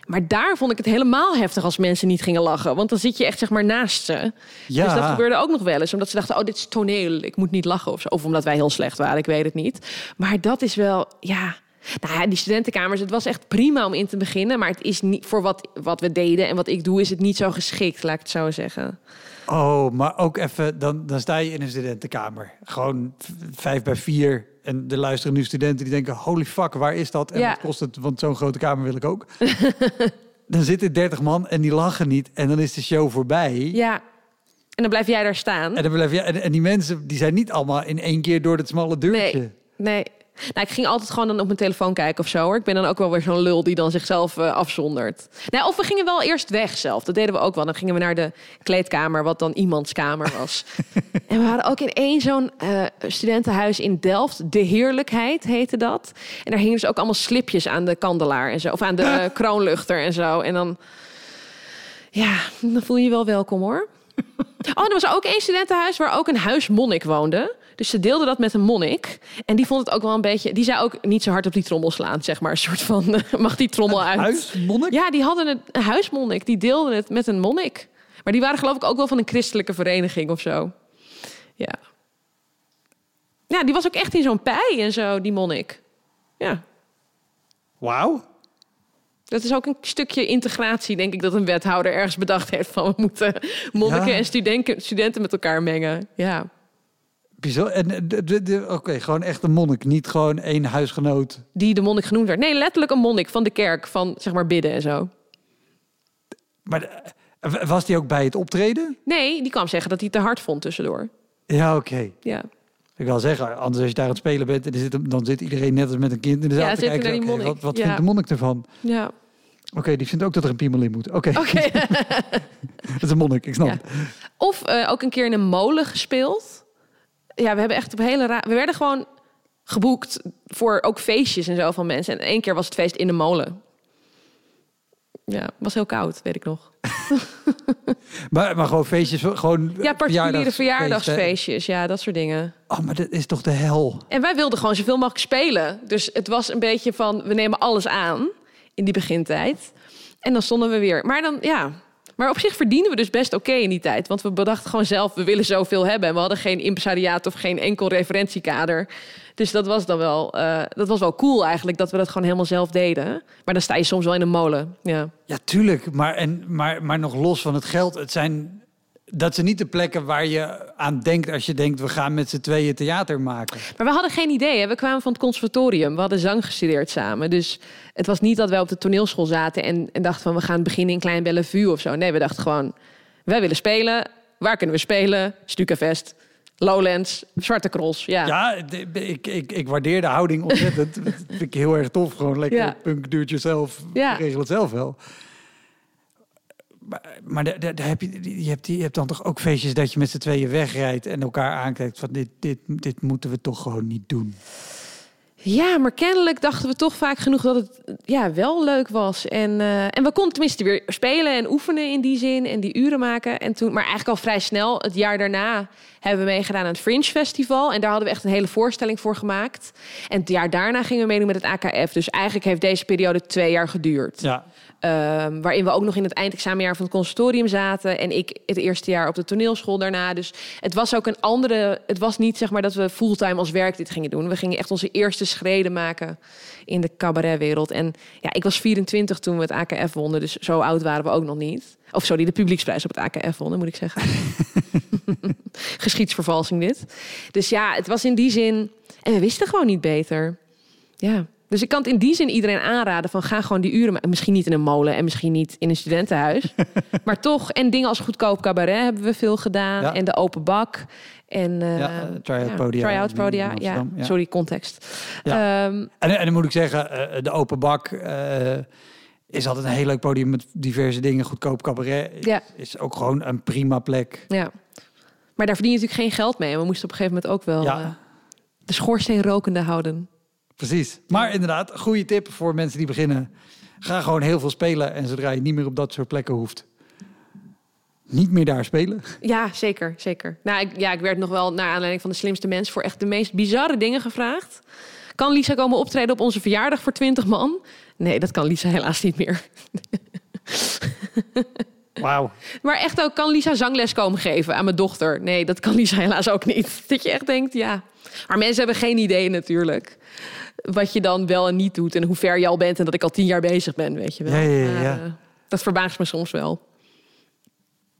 S2: maar daar vond ik het helemaal heftig als mensen niet gingen lachen. Want dan zit je echt zeg maar naast ze.
S1: Ja.
S2: Dus dat gebeurde ook nog wel eens. Omdat ze dachten, oh, dit is toneel. Ik moet niet lachen of zo. Of omdat wij heel slecht waren, ik weet het niet. Maar dat is wel, ja... Nou ja, die studentenkamers, het was echt prima om in te beginnen. Maar het is niet voor wat, wat we deden en wat ik doe, is het niet zo geschikt, laat ik het zo zeggen.
S1: Oh, maar ook even, dan, dan sta je in een studentenkamer. Gewoon vijf bij vier. En er luisteren nu studenten die denken, holy fuck, waar is dat? En
S2: Ja.
S1: wat kost het? Want zo'n grote kamer wil ik ook. dan zitten 30 man en die lachen niet. En dan is de show voorbij.
S2: Ja, en dan blijf jij daar staan.
S1: En, dan blijf je, en, en die mensen die zijn niet allemaal in één keer door het smalle deurtje.
S2: Nee, nee. Nou, ik ging altijd gewoon dan op mijn telefoon kijken of zo. Hoor. Ik ben dan ook wel weer zo'n lul die dan zichzelf eh, afzondert. Nou, of we gingen wel eerst weg zelf. Dat deden we ook wel. Dan gingen we naar de kleedkamer, wat dan iemands kamer was. en we hadden ook in één zo'n eh, studentenhuis in Delft. De Heerlijkheid heette dat. En daar hingen dus ook allemaal slipjes aan de kandelaar en zo. Of aan de eh, kroonluchter en zo. En dan... Ja, dan voel je je wel welkom hoor. Oh, er was ook één studentenhuis waar ook een huismonnik woonde. Dus ze deelde dat met een monnik. En die vond het ook wel een beetje... Die zei ook niet zo hard op die trommel slaan, zeg maar. Een soort van, eh, mag die trommel uit?
S1: Huismonnik?
S2: Ja, die hadden een, een huismonnik. Die deelden het met een monnik. Maar die waren geloof ik ook wel van een christelijke vereniging of zo. Ja. Ja, die was ook echt in zo'n pij en zo, die monnik. Ja.
S1: Wauw.
S2: Dat is ook een stukje integratie, denk ik, dat een wethouder ergens bedacht heeft van we moeten monniken
S1: Ja.
S2: en studenten, studenten met elkaar mengen. Ja.
S1: Bizar. En eh, oké, gewoon echt een monnik. Niet gewoon één huisgenoot.
S2: Die de monnik genoemd werd. Nee, letterlijk een monnik van de kerk, van zeg maar bidden en zo.
S1: Maar eh, was die ook bij het optreden?
S2: Nee, die kwam zeggen dat hij het te hard vond tussendoor.
S1: Ja, oké.
S2: Ja,
S1: Ik wil zeggen, anders als je daar aan het spelen bent... en zit, dan zit iedereen net als met een kind in de zaal
S2: Ja,
S1: te kijken.
S2: die
S1: wat wat
S2: Ja.
S1: vindt de monnik ervan?
S2: ja.
S1: Oké, die vindt ook dat er een piemel in moet. Oké,
S2: Oké.
S1: dat is een monnik, ik snap
S2: Ja.
S1: het.
S2: Of eh, ook een keer in een molen gespeeld. Ja, we hebben echt op hele ra- We werden gewoon geboekt voor ook feestjes en zo van mensen. En één keer was het feest in de molen. Ja, het was heel koud, weet ik nog.
S1: Maar, maar gewoon feestjes, gewoon
S2: Ja, particuliere
S1: verjaardags-
S2: verjaardagsfeestjes. Ja, dat soort dingen.
S1: Oh, maar dat is toch de hel?
S2: En wij wilden gewoon zoveel mogelijk spelen. Dus het was een beetje van, we nemen alles aan in die begintijd. En dan stonden we weer. Maar dan, ja... Maar op zich verdienen we dus best oké in die tijd. Want we bedachten gewoon zelf, we willen zoveel hebben. En we hadden geen impresariaat of geen enkel referentiekader. Dus dat was dan wel, eh, dat was wel cool eigenlijk, dat we dat gewoon helemaal zelf deden. Maar dan sta je soms wel in een molen. Ja.
S1: Ja, tuurlijk. Maar, en, maar, maar nog los van het geld. Het zijn, dat zijn niet de plekken waar je aan denkt als je denkt... we gaan met z'n tweeën theater maken.
S2: Maar we hadden geen idee. Hè? We kwamen van het conservatorium. We hadden zang gestudeerd samen. Dus het was niet dat wij op de toneelschool zaten en, en dachten van we gaan beginnen in Klein Bellevue of zo. Nee, we dachten gewoon, wij willen spelen. Waar kunnen we spelen? Stukkenvest, Lowlands, Zwarte Cross. Ja.
S1: Ja, ik, ik, ik waardeer de houding ontzettend. dat vind ik heel erg tof. Gewoon lekker
S2: Ja.
S1: punk, duurt jezelf.
S2: Ja.
S1: Regel het zelf wel. Maar, maar daar, daar- daar heb je, je, hebt, je hebt dan toch ook feestjes dat je met z'n tweeën wegrijdt... en elkaar aankijkt van dit, dit, dit moeten we toch gewoon niet doen.
S2: Ja, maar kennelijk dachten we toch vaak genoeg dat het ja, wel leuk was. En, eh, en we konden tenminste weer spelen en oefenen in die zin en die uren maken. En toen, maar eigenlijk al vrij snel, het jaar daarna, hebben we meegedaan aan het Fringe Festival. En daar hadden we echt een hele voorstelling voor gemaakt. En het jaar daarna gingen we meedoen met het AKF. Dus eigenlijk heeft deze periode twee jaar geduurd.
S1: Ja.
S2: Ehm, waarin we ook nog in het eindexamenjaar van het conservatorium zaten. En ik het eerste jaar op de toneelschool daarna. Dus het was ook een andere. Het was niet zeg maar dat we fulltime als werk dit gingen doen. We gingen echt onze eerste schreden maken in de cabaretwereld. En ja, ik was 24 toen we het AKF wonnen. Dus zo oud waren we ook nog niet. Of sorry, de publieksprijs op het AKF wonnen, moet ik zeggen. Geschiedsvervalsing dit. Dus ja, het was in die zin. En we wisten gewoon niet beter. Ja. Dus ik kan het in die zin iedereen aanraden van ga gewoon die uren. Misschien niet in een molen en misschien niet in een studentenhuis. maar toch, en dingen als goedkoop cabaret hebben we veel gedaan.
S1: Ja.
S2: En de open bak. En uh,
S1: Ja, eh, try-out podia
S2: Try-out
S1: in
S2: podia, ja. Sorry, context.
S1: Ja.
S2: Ehm,
S1: En, en dan moet ik zeggen, eh, de open bak eh, is altijd een heel leuk podium met diverse dingen. Goedkoop cabaret
S2: Ja.
S1: is ook gewoon een prima plek.
S2: ja. Maar daar verdien je natuurlijk geen geld mee. En we moesten op een gegeven moment ook wel
S1: Ja.
S2: eh, de schoorsteen rokende houden.
S1: Precies. Maar inderdaad, goede tip voor mensen die beginnen. Ga gewoon heel veel spelen en zodra je niet meer op dat soort plekken hoeft, niet meer daar spelen.
S2: Ja, zeker, zeker. Nou, ik, ja, ik werd nog wel naar aanleiding van de slimste mens voor echt de meest bizarre dingen gevraagd. Kan Lisa komen optreden op onze verjaardag voor 20 man? Nee, dat kan Lisa helaas niet meer.
S1: Wauw.
S2: Maar echt ook, kan Lisa zangles komen geven aan mijn dochter? Nee, dat kan Lisa helaas ook niet. Dat je echt denkt, ja. Maar mensen hebben geen idee natuurlijk. Wat je dan wel en niet doet en hoe ver je al bent en dat ik al tien jaar bezig ben, weet je wel.
S1: Ja,
S2: eh, dat verbaast me soms wel.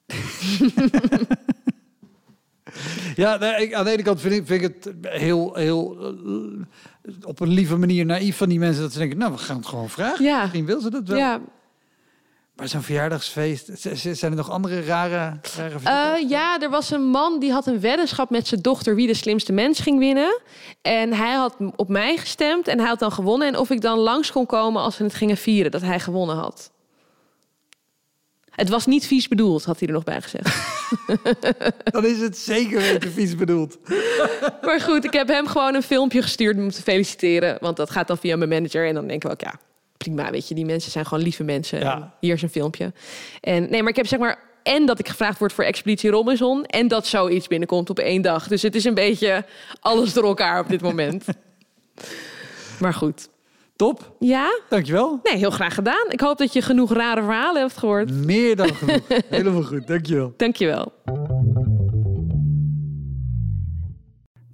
S1: Ja, nee, ik, aan de ene kant vind ik, vind ik het heel, heel eh, op een lieve manier naïef van die mensen dat ze denken, nou, we gaan het gewoon vragen.
S2: Ja.
S1: Misschien wil ze dat wel.
S2: Ja,
S1: Maar zo'n verjaardagsfeest, zijn er nog andere rare, rare?
S2: Eh, ja, er was een man die had een weddenschap met zijn dochter wie de slimste mens ging winnen. En hij had op mij gestemd en hij had dan gewonnen. En of ik dan langs kon komen als we het gingen vieren dat hij gewonnen had. Het was niet vies bedoeld, had hij er nog bij gezegd.
S1: Dan is het zeker weten vies bedoeld.
S2: maar goed, ik heb hem gewoon een filmpje gestuurd om te feliciteren. Want dat gaat dan via mijn manager. En dan denken we ook, ja, prima, weet je, die mensen zijn gewoon lieve mensen.
S1: Ja.
S2: Hier is een filmpje. En nee, maar ik heb zeg maar en dat ik gevraagd word voor Expeditie Robinson en dat zoiets binnenkomt op één dag. Dus het is een beetje alles door elkaar op dit moment. maar goed.
S1: Top,
S2: Ja?
S1: dankjewel.
S2: Nee, heel graag gedaan. Ik hoop dat je genoeg rare verhalen hebt gehoord.
S1: Meer dan genoeg. Helemaal goed, dankjewel.
S2: Dankjewel.